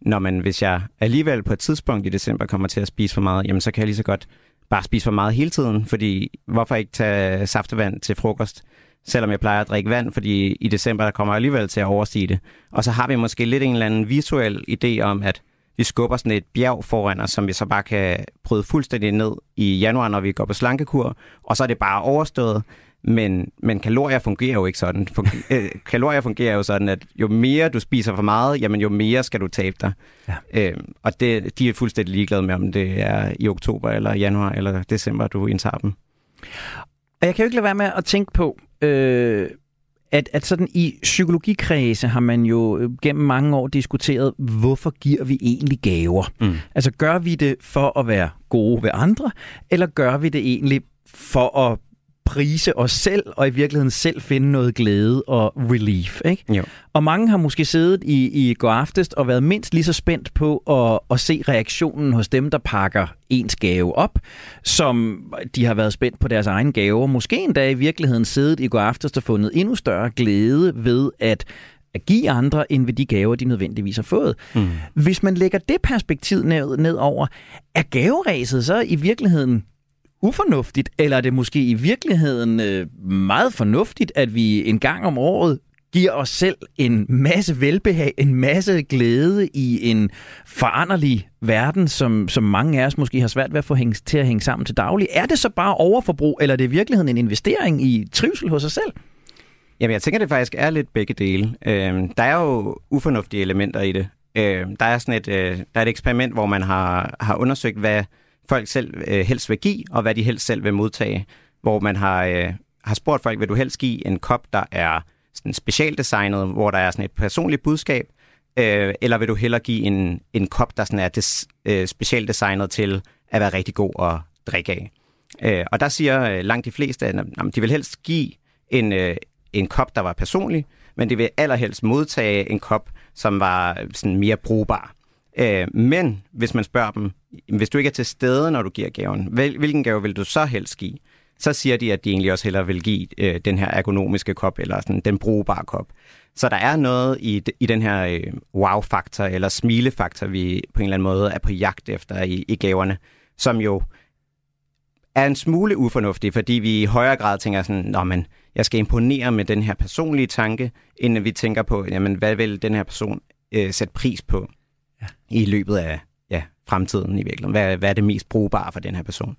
når man, hvis jeg alligevel på et tidspunkt i december kommer til at spise for meget, jamen så kan jeg lige så godt bare spise for meget hele tiden, fordi hvorfor ikke tage saftevand til frokost, selvom jeg plejer at drikke vand, fordi i december der kommer jeg alligevel til at overstige det. Og så har vi måske lidt en eller anden visuel idé om, at vi skubber sådan et bjerg foran os, som vi så bare kan bryde fuldstændig ned i januar, når vi går på slankekur, og så er det bare overstået. Men, men kalorier fungerer jo ikke sådan. Øh, kalorier fungerer jo sådan, at jo mere du spiser for meget, jamen jo mere skal du tabe dig. Ja. Øh, og det, de er fuldstændig ligeglade med, om det er i oktober, eller januar, eller december, du indtager dem. Og jeg kan jo ikke lade være med at tænke på, øh, at, at sådan i psykologikredse har man jo øh, gennem mange år diskuteret, hvorfor giver vi egentlig gaver? Mm. Altså gør vi det for at være gode ved andre, eller gør vi det egentlig for at prise os selv, og i virkeligheden selv finde noget glæde og relief. Ikke? Jo. Og mange har måske siddet i, i går aftes og været mindst lige så spændt på at, at se reaktionen hos dem, der pakker ens gave op, som de har været spændt på deres egen gave, og måske endda i virkeligheden siddet i går aftes og fundet endnu større glæde ved at at give andre, end ved de gaver, de nødvendigvis har fået. Mm. Hvis man lægger det perspektiv ned, ned over, er gaveræset så i virkeligheden ufornuftigt, eller er det måske i virkeligheden øh, meget fornuftigt, at vi en gang om året giver os selv en masse velbehag, en masse glæde i en foranderlig verden, som, som mange af os måske har svært ved at få hænge, til at hænge sammen til daglig. Er det så bare overforbrug, eller er det i virkeligheden en investering i trivsel hos os selv? Jamen, jeg tænker, det faktisk er lidt begge dele. Øh, der er jo ufornuftige elementer i det. Øh, der er sådan et, øh, der er et eksperiment, hvor man har, har undersøgt, hvad folk selv øh, helst vil give, og hvad de helst selv vil modtage. Hvor man har, øh, har spurgt folk, vil du helst give en kop, der er sådan specialdesignet, hvor der er sådan et personligt budskab, øh, eller vil du hellere give en, en kop, der sådan er des, øh, specialdesignet til at være rigtig god at drikke af. Øh, og der siger øh, langt de fleste, at de vil helst give en, øh, en kop, der var personlig, men de vil allerhelst modtage en kop, som var øh, sådan mere brugbar. Øh, men hvis man spørger dem, hvis du ikke er til stede, når du giver gaven, hvilken gave vil du så helst give? Så siger de, at de egentlig også hellere vil give øh, den her ergonomiske kop, eller sådan, den brugbare kop. Så der er noget i, i den her øh, wow-faktor, eller smilefaktor, vi på en eller anden måde er på jagt efter i, i gaverne, som jo er en smule ufornuftig, fordi vi i højere grad tænker sådan, Nå, men jeg skal imponere med den her personlige tanke, inden vi tænker på, jamen, hvad vil den her person øh, sætte pris på ja. i løbet af ja, fremtiden i virkeligheden. Hvad, hvad er det mest brugbare for den her person?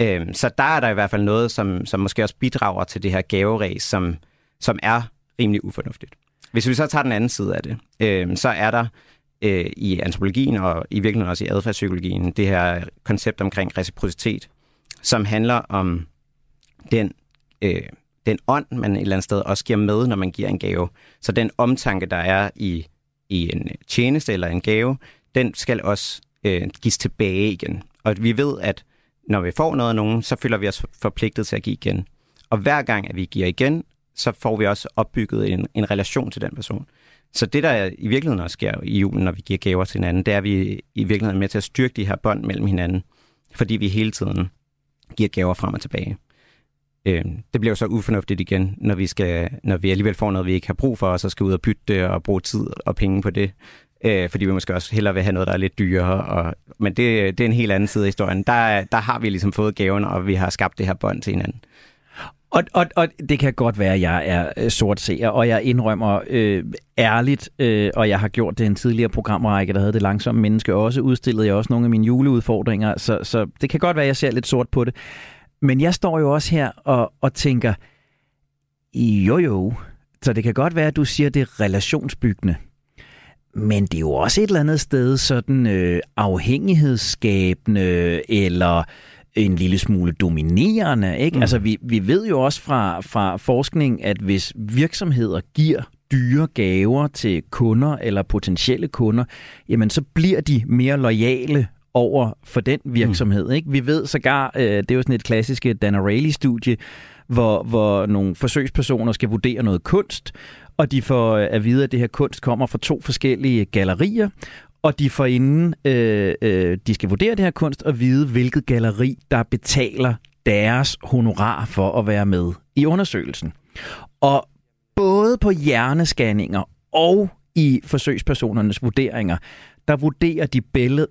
Øhm, så der er der i hvert fald noget, som, som måske også bidrager til det her gaveræs, som, som er rimelig ufornuftigt. Hvis vi så tager den anden side af det, øhm, så er der øh, i antropologien og i virkeligheden også i adfærdspsykologien det her koncept omkring reciprocitet, som handler om den, øh, den ånd, man et eller andet sted også giver med, når man giver en gave. Så den omtanke, der er i, i en øh, tjeneste eller en gave, den skal også øh, gives tilbage igen. Og vi ved, at når vi får noget af nogen, så føler vi os forpligtet til at give igen. Og hver gang, at vi giver igen, så får vi også opbygget en, en relation til den person. Så det, der i virkeligheden også sker i julen, når vi giver gaver til hinanden, det er, at vi i virkeligheden er med til at styrke de her bånd mellem hinanden, fordi vi hele tiden giver gaver frem og tilbage. Øh, det bliver jo så ufornuftigt igen, når vi, skal, når vi alligevel får noget, vi ikke har brug for, og så skal ud og bytte det og bruge tid og penge på det. Øh, fordi vi måske også hellere vil have noget, der er lidt dyrere. Og, men det, det er en helt anden side af historien. Der, der har vi ligesom fået gaven, og vi har skabt det her bånd til hinanden. Og, og, og det kan godt være, at jeg er øh, sort seer, og jeg indrømmer øh, ærligt, øh, og jeg har gjort det en tidligere programrække, der havde det langsomme menneske også, udstillede jeg også nogle af mine juleudfordringer, så, så det kan godt være, at jeg ser lidt sort på det. Men jeg står jo også her og, og tænker, jo jo, så det kan godt være, at du siger, at det er relationsbyggende. Men det er jo også et eller andet sted sådan øh, afhængighedsskabende eller en lille smule dominerende. Ikke? Mm. Altså, vi, vi ved jo også fra, fra forskning, at hvis virksomheder giver dyre gaver til kunder eller potentielle kunder, jamen så bliver de mere lojale over for den virksomhed. Mm. Ikke? Vi ved sågar, øh, det er jo sådan et klassisk Dan Ariely-studie, hvor, hvor nogle forsøgspersoner skal vurdere noget kunst, og de får øh, at vide, at det her kunst kommer fra to forskellige gallerier, og de får inden øh, øh, de skal vurdere det her kunst og vide, hvilket galleri, der betaler deres honorar for at være med i undersøgelsen. Og både på hjernescanninger og i forsøgspersonernes vurderinger, der vurderer de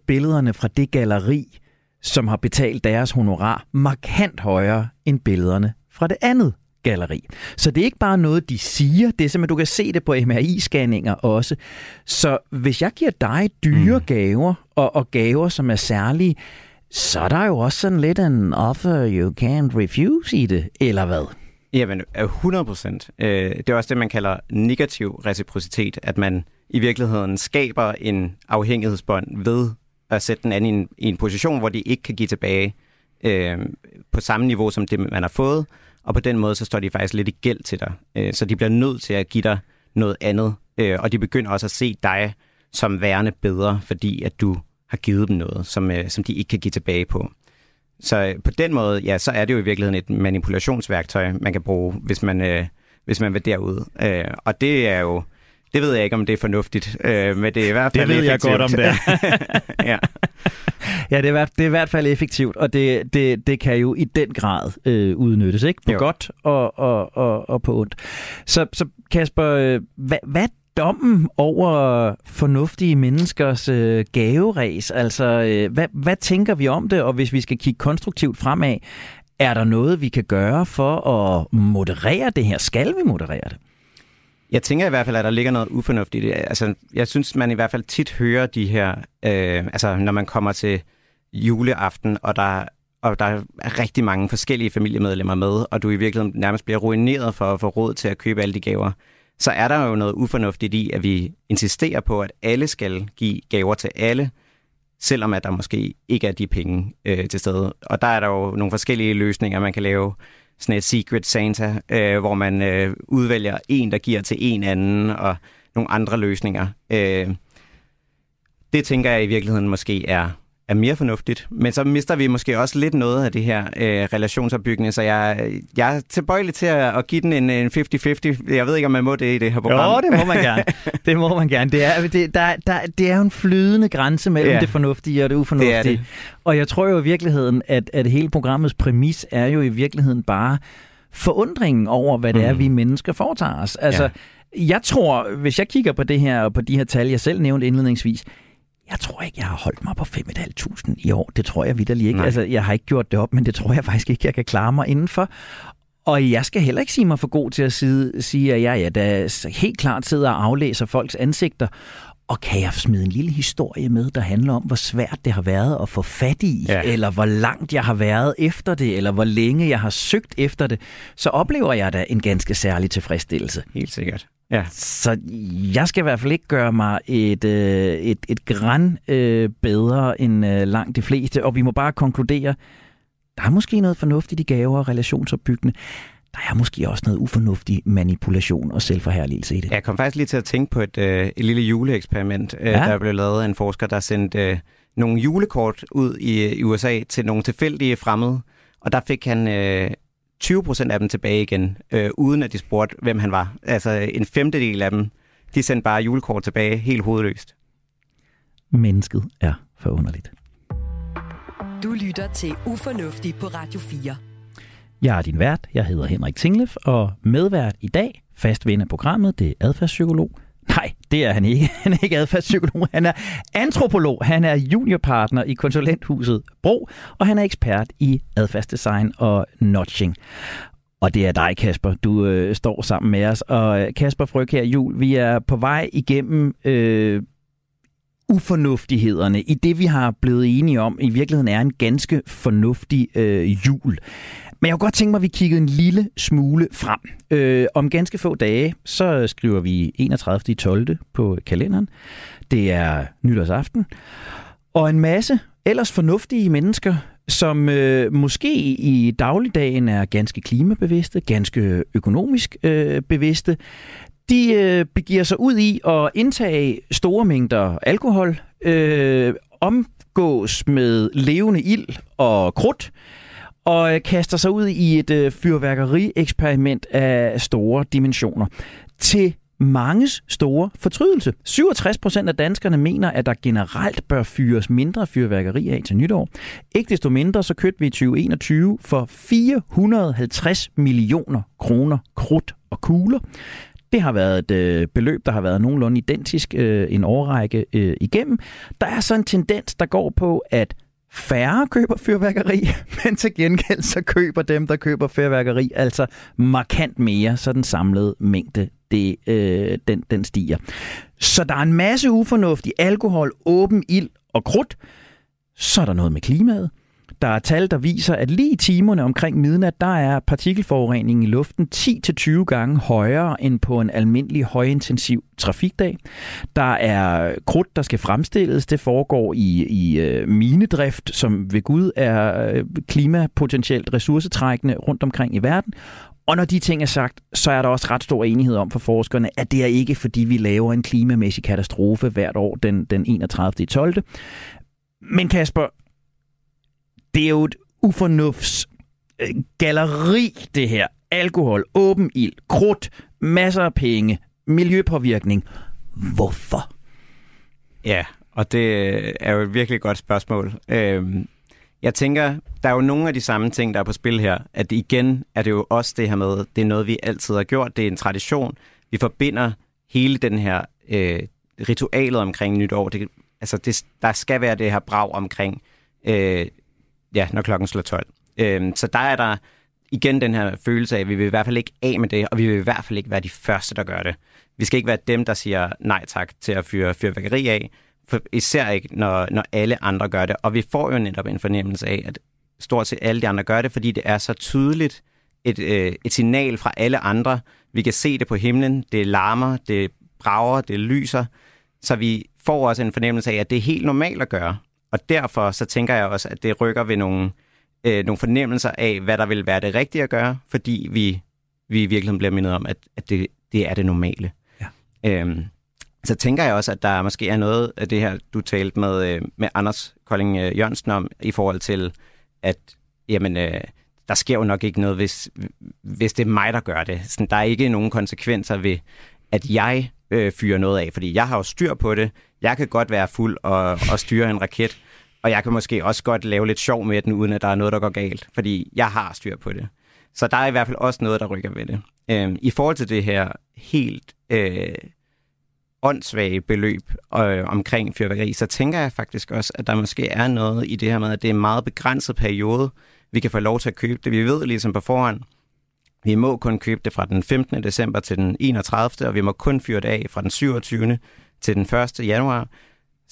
billederne fra det galleri, som har betalt deres honorar, markant højere end billederne fra det andet galleri. Så det er ikke bare noget, de siger, det er simpelthen, du kan se det på MRI-scanninger også. Så hvis jeg giver dig dyre mm. gaver, og, og gaver, som er særlige, så er der jo også sådan lidt en offer you can't refuse i det, eller hvad? Jamen, 100 procent. Øh, det er også det, man kalder negativ reciprocitet, at man i virkeligheden skaber en afhængighedsbånd ved at sætte den anden i en, i en position, hvor de ikke kan give tilbage øh, på samme niveau som det, man har fået, og på den måde, så står de faktisk lidt i gæld til dig. Øh, så de bliver nødt til at give dig noget andet, øh, og de begynder også at se dig som værende bedre, fordi at du har givet dem noget, som, øh, som de ikke kan give tilbage på. Så øh, på den måde, ja, så er det jo i virkeligheden et manipulationsværktøj, man kan bruge, hvis man, øh, hvis man vil derud. Øh, og det er jo, det ved jeg ikke, om det er fornuftigt, øh, men det er i hvert fald Det ved effektivt. jeg godt, om det ja. Ja, det er, det er i hvert fald effektivt, og det, det, det kan jo i den grad øh, udnyttes, ikke? På jo. Godt og, og, og, og på ondt. Så, så Kasper, øh, hvad, hvad dommen over fornuftige menneskers øh, gaveræs? Altså, øh, hvad, hvad tænker vi om det, og hvis vi skal kigge konstruktivt fremad, er der noget, vi kan gøre for at moderere det her? Skal vi moderere det? Jeg tænker i hvert fald, at der ligger noget ufornuftigt i det. Altså, jeg synes, man i hvert fald tit hører de her, øh, altså når man kommer til juleaften, og der, og der er rigtig mange forskellige familiemedlemmer med, og du i virkeligheden nærmest bliver ruineret for at få råd til at købe alle de gaver, så er der jo noget ufornuftigt i, at vi insisterer på, at alle skal give gaver til alle, selvom at der måske ikke er de penge øh, til stede. Og der er der jo nogle forskellige løsninger, man kan lave. Sådan et Secret Santa, øh, hvor man øh, udvælger en, der giver til en anden, og nogle andre løsninger. Øh, det tænker jeg i virkeligheden måske er, er mere fornuftigt. Men så mister vi måske også lidt noget af det her øh, relationsopbygning, så jeg, jeg er tilbøjelig til at, at give den en, en 50-50. Jeg ved ikke, om man må det i det her program. Jo, det må man gerne. Det må man gerne. Det er, det, der, der, det er jo en flydende grænse mellem ja. Det fornuftige og det ufornuftige. Det det. Og jeg tror jo i virkeligheden, at, at hele programmets præmis er jo i virkeligheden bare forundringen over, hvad det er, Mhm. vi mennesker foretager os. Altså, ja. jeg tror, hvis jeg kigger på det her og på de her tal, jeg selv nævnte indledningsvis, jeg tror ikke, jeg har holdt mig på 5.500 i år. Det tror jeg vidderligt ikke. Nej. Altså, jeg har ikke gjort det op, men det tror jeg faktisk ikke, jeg kan klare mig indenfor. Og jeg skal heller ikke sige mig for god til at sige, sige at jeg ja, der helt klart sidder og aflæser folks ansigter. Og kan jeg smide en lille historie med, der handler om, hvor svært det har været at få fat i. Ja. eller hvor langt jeg har været efter det, eller hvor længe jeg har søgt efter det, så oplever jeg da en ganske særlig tilfredsstillelse. Helt sikkert. Ja. Så jeg skal i hvert fald ikke gøre mig et, øh, et, et græn øh, bedre end øh, langt de fleste, og vi må bare konkludere, der er måske noget fornuftigt i gaver og relationsopbyggende. Der er måske også noget ufornuftig manipulation og selvforherligelse i det. Jeg kom faktisk lige til at tænke på et, øh, et lille juleeksperiment, øh, Ja. der blev lavet af en forsker, der sendte øh, nogle julekort ud i, i USA til nogle tilfældige fremmede, og der fik han øh, 20 procent af dem tilbage igen, øh, uden at de spurgte, hvem han var. Altså en femtedel af dem, de sendte bare julekort tilbage helt hovedløst. Mennesket er forunderligt. Du lytter til Ufornuftig på Radio 4. Jeg er din vært, jeg hedder Henrik Tinglef, og medvært i dag, fast ven af programmet, det er adfærdspsykolog. Nej, det er han ikke. Han er ikke adfærdspsykolog, han er antropolog. Han er juniorpartner i konsulenthuset Bro, og han er ekspert i adfærdsdesign og notching. Og det er dig, Kasper. Du øh, står sammen med os. Og øh, Kasper Fryg her, Jul, vi er på vej igennem øh, ufornuftighederne i det, vi har blevet enige om, i virkeligheden er en ganske fornuftig øh, jul. Men jeg kunne godt tænke mig, at vi kiggede en lille smule frem. Øh, om ganske få dage, så skriver vi 31. 12. på kalenderen. Det er nytårsaften. Og en masse ellers fornuftige mennesker, som øh, måske i dagligdagen er ganske klimabevidste, ganske økonomisk øh, bevidste, de øh, begiver sig ud i at indtage store mængder alkohol, øh, omgås med levende ild og krudt, og øh, kaster sig ud i et øh, fyrværkeri-eksperiment af store dimensioner. Til manges store fortrydelse. 67 procent af danskerne mener, at der generelt bør fyres mindre fyrværkeri af til nytår. Ikke desto mindre, så købte vi i 2021 for 450 millioner kroner krudt og kugler. Det har været et øh, beløb, der har været nogenlunde identisk øh, en årrække øh, igennem. Der er så en tendens, der går på, at færre køber fyrværkeri, men til gengæld så køber dem, der køber fyrværkeri, altså markant mere, så den samlede mængde det, øh, den, den stiger. Så der er en masse ufornuftig alkohol, åben ild og krudt. Så er der noget med klimaet. Der er tal, der viser, at lige i timerne omkring midnat, der er partikelforureningen i luften 10-20 gange højere end på en almindelig højintensiv trafikdag. Der er krudt, der skal fremstilles. Det foregår i, i øh, minedrift, som ved Gud er øh, klimapotentielt ressourcetrækkende rundt omkring i verden. Og når de ting er sagt, så er der også ret stor enighed om for forskerne, at det er ikke fordi, vi laver en klimamæssig katastrofe hvert år den, den 31. 12. Men Kasper, det er jo et ufornufts øh, galleri, det her. Alkohol, åben ild, krudt, masser af penge, miljøpåvirkning. Hvorfor? Ja, og det øh, er jo et virkelig godt spørgsmål. Øhm, jeg tænker, der er jo nogle af de samme ting, der er på spil her. At igen er det jo også det her med, det er noget, vi altid har gjort. Det er en tradition. Vi forbinder hele den her øh, ritualet omkring nytår. Det, altså, det, der skal være det her brag omkring, øh, ja, når klokken slår 12. Øhm, så der er der igen den her følelse af, at vi vil i hvert fald ikke af med det, og vi vil i hvert fald ikke være de første, der gør det. Vi skal ikke være dem, der siger nej tak til at fyre fyrværkeri af, for især ikke, når, når alle andre gør det. Og vi får jo netop en fornemmelse af, at stort set alle de andre gør det, fordi det er så tydeligt et, øh, et signal fra alle andre. Vi kan se det på himlen, det larmer, det brager, det lyser, så vi får også en fornemmelse af, at det er helt normalt at gøre. Og derfor så tænker jeg også, at det rykker ved nogle, øh, nogle fornemmelser af, hvad der vil være det rigtige at gøre, fordi vi, vi i virkeligheden bliver mindet om, at, at det, det er det normale. Ja. Øhm, så tænker jeg også, at der måske er noget af det her, du talte med, øh, med Anders Kolding øh, Jørgensen om, i forhold til, at jamen, øh, der sker jo nok ikke noget, hvis, hvis det er mig, der gør det. Sådan, der er ikke nogen konsekvenser ved, at jeg øh, fyrer noget af, fordi jeg har jo styr på det. Jeg kan godt være fuld og, og styre en raket, og jeg kan måske også godt lave lidt sjov med den, uden at der er noget, der går galt, fordi jeg har styr på det. Så der er i hvert fald også noget, der rykker ved det. Øhm, I forhold til det her helt øh, åndssvage beløb øh, omkring fyrværkeri, så tænker jeg faktisk også, at der måske er noget i det her med, at det er en meget begrænset periode, vi kan få lov til at købe det. Vi ved ligesom på forhånd, vi må kun købe det fra den 15. december til den 31. og vi må kun fyre det af fra den 27. til den 1. januar.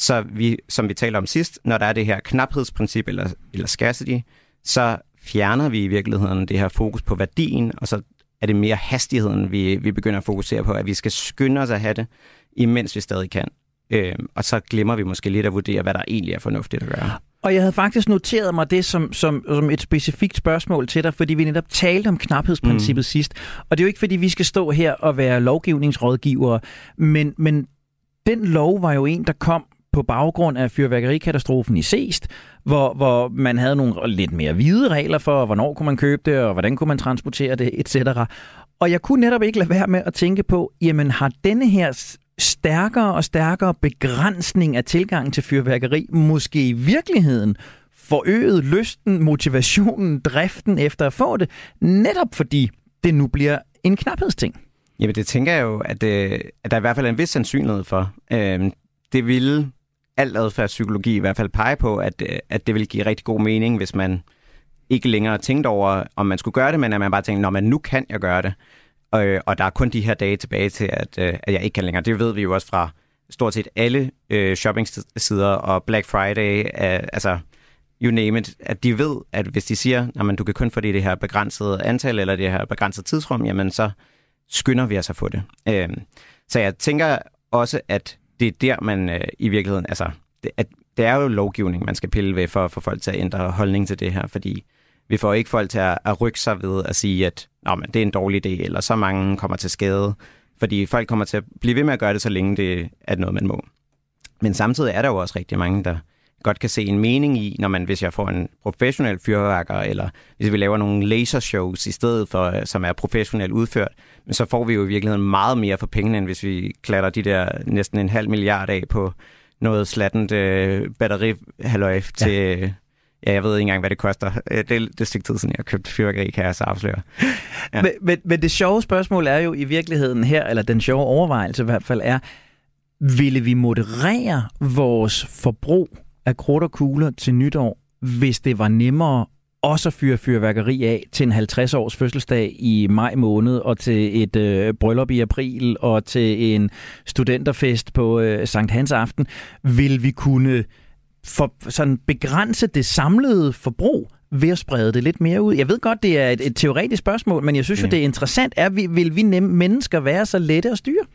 Så vi, som vi talte om sidst, når der er det her knaphedsprincip eller, eller scarcity, så fjerner vi i virkeligheden det her fokus på værdien, og så er det mere hastigheden, vi, vi begynder at fokusere på, at vi skal skynde os at have det, imens vi stadig kan. Øh, og så glemmer vi måske lidt at vurdere, hvad der egentlig er fornuftigt at gøre. Og jeg havde faktisk noteret mig det som, som, som et specifikt spørgsmål til dig, fordi vi netop talte om knaphedsprincippet mm. sidst. Og det er jo ikke, fordi vi skal stå her og være lovgivningsrådgivere, men, men den lov var jo en, der kom på baggrund af fyrværkerikatastrofen i Seest, hvor, hvor man havde nogle lidt mere hvide regler for, hvornår kunne man købe det, og hvordan kunne man transportere det, etc. Og jeg kunne netop ikke lade være med at tænke på, jamen har denne her stærkere og stærkere begrænsning af tilgangen til fyrværkeri måske i virkeligheden forøget lysten, motivationen, driften efter at få det, netop fordi det nu bliver en knaphedsting? Jamen det tænker jeg jo, at, øh, at der i hvert fald er en vis sandsynlighed for. Øh, det ville al adfærdspsykologi i hvert fald pege på, at, øh, at det vil give rigtig god mening, hvis man ikke længere tænkte over, om man skulle gøre det, men at man bare tænkte, når man nu kan jeg gøre det. Og, øh, og der er kun de her dage tilbage til, at, øh, at jeg ikke kan længere. Det ved vi jo også fra stort set alle øh, shoppingsider og Black Friday, øh, altså you name it, at de ved, at hvis de siger, at du kan kun få det i det her begrænsede antal eller det her begrænsede tidsrum, jamen så skynder vi os at få det. Øh, så jeg tænker også, at det er der, man øh, i virkeligheden, altså, det, at, det er jo lovgivning, man skal pille ved for at få folk til at ændre holdning til det her, fordi vi får ikke folk til at, at rykke sig ved at sige, at Nå, men det er en dårlig idé, eller så mange kommer til skade, fordi folk kommer til at blive ved med at gøre det, så længe det er noget, man må. Men samtidig er der jo også rigtig mange, der godt kan se en mening i, når man, hvis jeg får en professionel fyrværker, eller hvis vi laver nogle lasershows i stedet for, som er professionelt udført, men så får vi jo i virkeligheden meget mere for pengene, end hvis vi klatter de der næsten en halv milliard af på noget slattent øh, batteri ja. til Ja, jeg ved ikke engang, hvad det koster. Øh, det, det er stykke tid siden, jeg har købt fyrværkeri, kan jeg så afsløre. Ja. Men, men, men det sjove spørgsmål er jo i virkeligheden her, eller den sjove overvejelse i hvert fald er, ville vi moderere vores forbrug af krudt og kugler til nytår, hvis det var nemmere også at fyre fyrværkeri af til en 50-års fødselsdag i maj måned, og til et øh, bryllup i april, og til en studenterfest på øh, Sankt Hans aften, vil vi kunne for, sådan begrænse det samlede forbrug ved at sprede det lidt mere ud? Jeg ved godt, det er et, et teoretisk spørgsmål, men jeg synes ja. jo, det er interessant. Er vi, vil vi nemme mennesker være så lette at styre?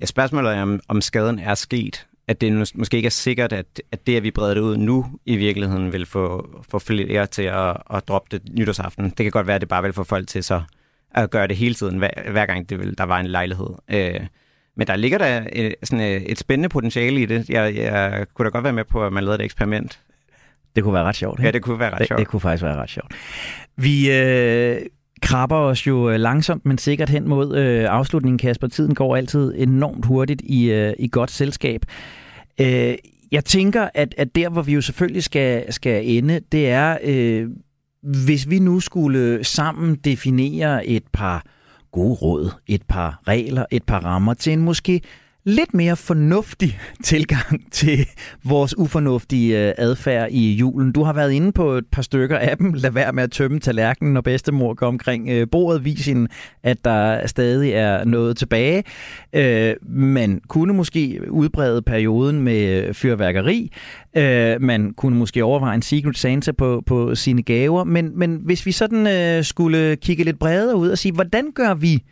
Ja, spørgsmålet er, om, om skaden er sket. At det måske ikke er sikkert, at, at det, at vi breder det ud nu, i virkeligheden vil få, få flere til at, at droppe det nytårsaften. Det kan godt være, at det bare vil få folk til så at gøre det hele tiden, hver, hver gang det vil, der var en lejlighed. Øh, men der ligger der et, sådan et, et spændende potentiale i det. Jeg, jeg kunne da godt være med på, at man lavede et eksperiment. Det kunne være ret sjovt. Ikke? Ja, det kunne være ret det, sjovt. Det kunne faktisk være ret sjovt. Vi øh, krabber os jo øh, langsomt, men sikkert hen mod øh, afslutningen, Kasper. Tiden går altid enormt hurtigt i, øh, i godt selskab. Øh, jeg tænker, at, at der, hvor vi jo selvfølgelig skal, skal ende, det er, øh, hvis vi nu skulle sammen definere et par gode råd, et par regler, et par rammer til en måske lidt mere fornuftig tilgang til vores ufornuftige øh, adfærd i julen. Du har været inde på et par stykker af dem. Lad være med at tømme tallerkenen, når bedstemor går omkring øh, bordet. Vis hende, at der stadig er noget tilbage. Øh, man kunne måske udbrede perioden med fyrværkeri. Man kunne måske overveje en Secret Santa på, på sine gaver. Men, men hvis vi sådan skulle kigge lidt bredere ud og sige, hvordan gør vi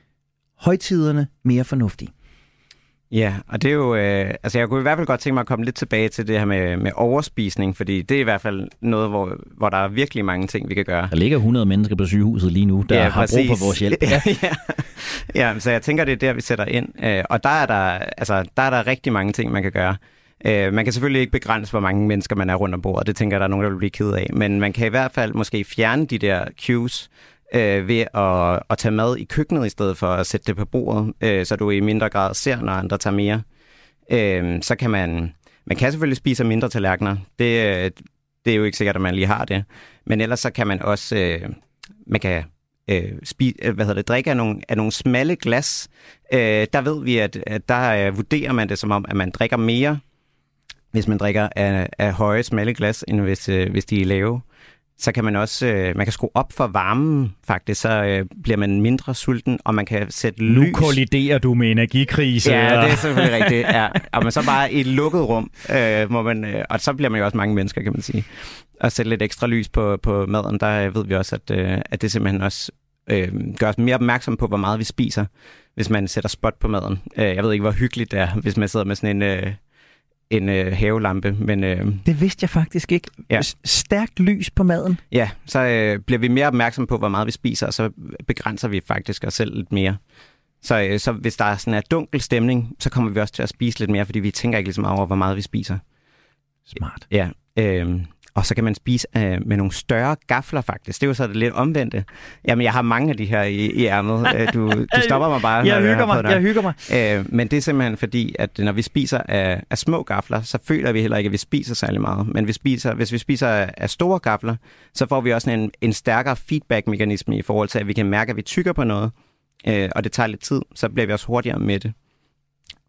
højtiderne mere fornuftige? Ja, og det er jo, øh, altså jeg kunne i hvert fald godt tænke mig at komme lidt tilbage til det her med, med overspisning, fordi det er i hvert fald noget, hvor, hvor der er virkelig mange ting, vi kan gøre. Der ligger 100 mennesker på sygehuset lige nu, der ja, har brug for vores hjælp. Ja, ja. ja, så jeg tænker, det er der, vi sætter ind. Øh, og der er der, altså, der er der rigtig mange ting, man kan gøre. Øh, man kan selvfølgelig ikke begrænse, hvor mange mennesker man er rundt om bordet. Det tænker jeg, der er nogen, der vil blive ked af. Men man kan i hvert fald måske fjerne de der cues, øh, ved at, at tage mad i køkkenet i stedet for at sætte det på bordet, øh, så du i mindre grad ser, når andre tager mere. Øh, så kan man, man kan selvfølgelig spise mindre tallerkener. Det, øh, det er jo ikke sikkert, at man lige har det. Men ellers så kan man også, øh, man kan øh, spi, øh, hvad hedder det, drikke af nogle, af nogle smalle glas. Øh, der ved vi, at, at der øh, vurderer man det som om, at man drikker mere, hvis man drikker af, af høje, smalle glas, end hvis, øh, hvis de er lave så kan man også øh, man kan skrue op for varmen, faktisk, så øh, bliver man mindre sulten, og man kan sætte lys. Nu kolliderer du med energikrise. Ja, det er selvfølgelig rigtigt. Ja. Og man så bare i et lukket rum, øh, må man, øh, og så bliver man jo også mange mennesker, kan man sige. Og sætte lidt ekstra lys på, på maden, der ved vi også, at, øh, at det simpelthen også øh, gør os mere opmærksom på, hvor meget vi spiser, hvis man sætter spot på maden. Øh, jeg ved ikke, hvor hyggeligt det er, hvis man sidder med sådan en... Øh, en øh, havelampe. Men, øh, det vidste jeg faktisk ikke. Ja. Stærkt lys på maden. Ja, så øh, bliver vi mere opmærksom på, hvor meget vi spiser, og så begrænser vi faktisk os selv lidt mere. Så, øh, så hvis der er sådan en dunkel stemning, så kommer vi også til at spise lidt mere, fordi vi tænker ikke lige så meget over, hvor meget vi spiser. Smart. Ja. Øh, og så kan man spise øh, med nogle større gafler, faktisk. Det er jo så det lidt omvendte. Jamen, jeg har mange af de her i, i ærmet. Øh, du, du stopper mig bare. jeg hygger mig, jeg hygger mig. Øh, men det er simpelthen fordi, at når vi spiser af, af små gafler, så føler vi heller ikke, at vi spiser særlig meget. Men vi spiser, hvis vi spiser af, af store gafler, så får vi også en, en stærkere feedback-mekanisme i forhold til, at vi kan mærke, at vi tykker på noget, øh, og det tager lidt tid, så bliver vi også hurtigere med det.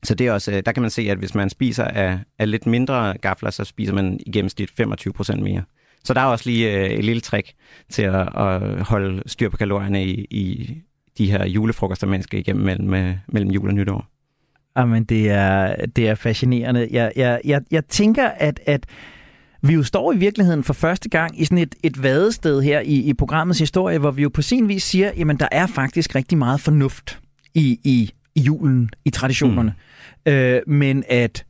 Så det er også, øh, der kan man se, at hvis man spiser af, af lidt mindre gafler, så spiser man i gennemsnit 25 procent mere. Så der er også lige øh, et lille trick til at, at holde styr på kalorierne i, i de her julefrokoster, man skal igennem mellem, øh, mellem jul og nytår. Ah, jamen, det er, det er fascinerende. Jeg, jeg, jeg, jeg tænker, at, at vi jo står i virkeligheden for første gang i sådan et, et vadested her i, i programmets historie, hvor vi jo på sin vis siger, jamen der er faktisk rigtig meget fornuft i, i, i julen, i traditionerne. Mm øh, men at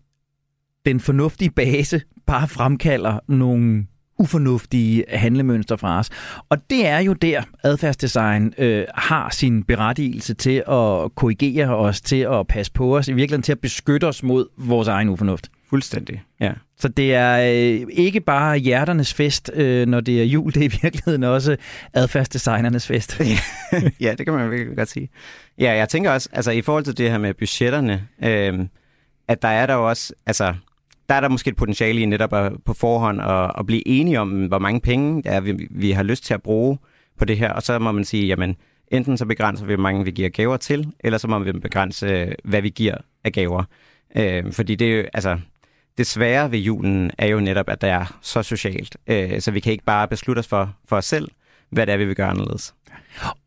den fornuftige base bare fremkalder nogle ufornuftige handlemønstre fra os. Og det er jo der, adfærdsdesign øh, har sin berettigelse til at korrigere os, til at passe på os, i virkeligheden til at beskytte os mod vores egen ufornuft. Fuldstændig, ja. Så det er øh, ikke bare hjerternes fest, øh, når det er jul, det er i virkeligheden også adfærdsdesignernes fest. ja, det kan man virkelig godt sige. Ja, jeg tænker også, altså i forhold til det her med budgetterne, øh, at der er der jo også, altså der er der måske et potentiale i netop at, på forhånd at, at blive enige om, hvor mange penge er, vi, vi har lyst til at bruge på det her, og så må man sige, jamen enten så begrænser vi, hvor mange vi giver gaver til, eller så må vi begrænse, øh, hvad vi giver af gaver. Øh, fordi det er jo, altså, det svære ved julen er jo netop, at det er så socialt. Øh, så vi kan ikke bare beslutte os for, for os selv, hvad det er, vi vil gøre anderledes.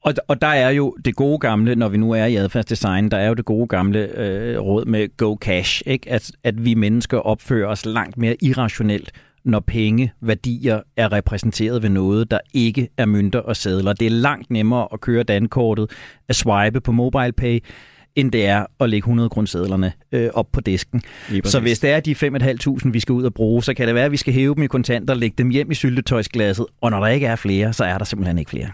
Og, og der er jo det gode gamle, når vi nu er i adfærdsdesign, der er jo det gode gamle øh, råd med go cash, ikke? At, at vi mennesker opfører os langt mere irrationelt, når penge, værdier er repræsenteret ved noget, der ikke er mønter og sædler. Det er langt nemmere at køre dankortet, at swipe på MobilePay, end det er at lægge 100 grundsedlerne øh, op på disken. Så hvis det er de 5.500, vi skal ud og bruge, så kan det være, at vi skal hæve dem i kontanter, lægge dem hjem i syltetøjsglasset, og når der ikke er flere, så er der simpelthen ikke flere.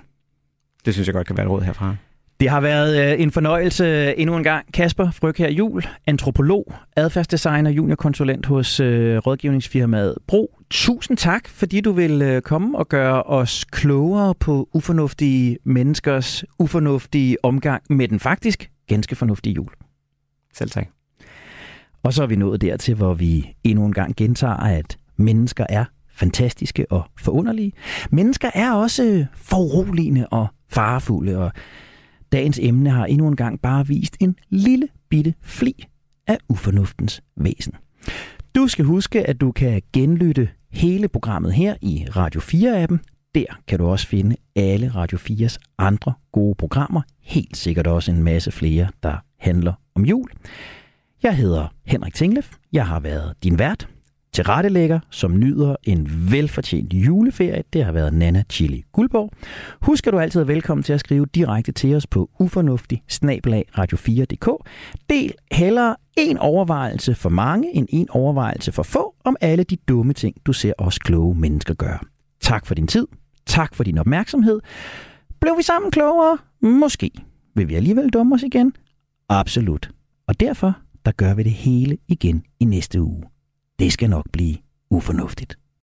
Det synes jeg godt kan være et råd herfra. Det har været øh, en fornøjelse endnu en gang. Kasper Fryg her Jul, antropolog, adfærdsdesigner, juniorkonsulent hos øh, rådgivningsfirmaet Bro. Tusind tak, fordi du vil øh, komme og gøre os klogere på ufornuftige menneskers ufornuftige omgang med den faktisk ganske fornuftig jul. Selv tak. Og så er vi nået dertil, hvor vi endnu en gang gentager, at mennesker er fantastiske og forunderlige. Mennesker er også foruroligende og farefulde, og dagens emne har endnu en gang bare vist en lille bitte fli af ufornuftens væsen. Du skal huske, at du kan genlytte hele programmet her i Radio 4-appen. Der kan du også finde alle Radio 4's andre gode programmer. Helt sikkert også en masse flere, der handler om jul. Jeg hedder Henrik Tinglef. Jeg har været din vært til rettelægger, som nyder en velfortjent juleferie. Det har været Nana Chili Guldborg. Husk, at du altid er velkommen til at skrive direkte til os på ufornuftig radio4.dk. Del hellere en overvejelse for mange end en overvejelse for få om alle de dumme ting, du ser os kloge mennesker gøre. Tak for din tid. Tak for din opmærksomhed. Blev vi sammen klogere? Måske. Vil vi alligevel dumme os igen? Absolut. Og derfor, der gør vi det hele igen i næste uge. Det skal nok blive ufornuftigt.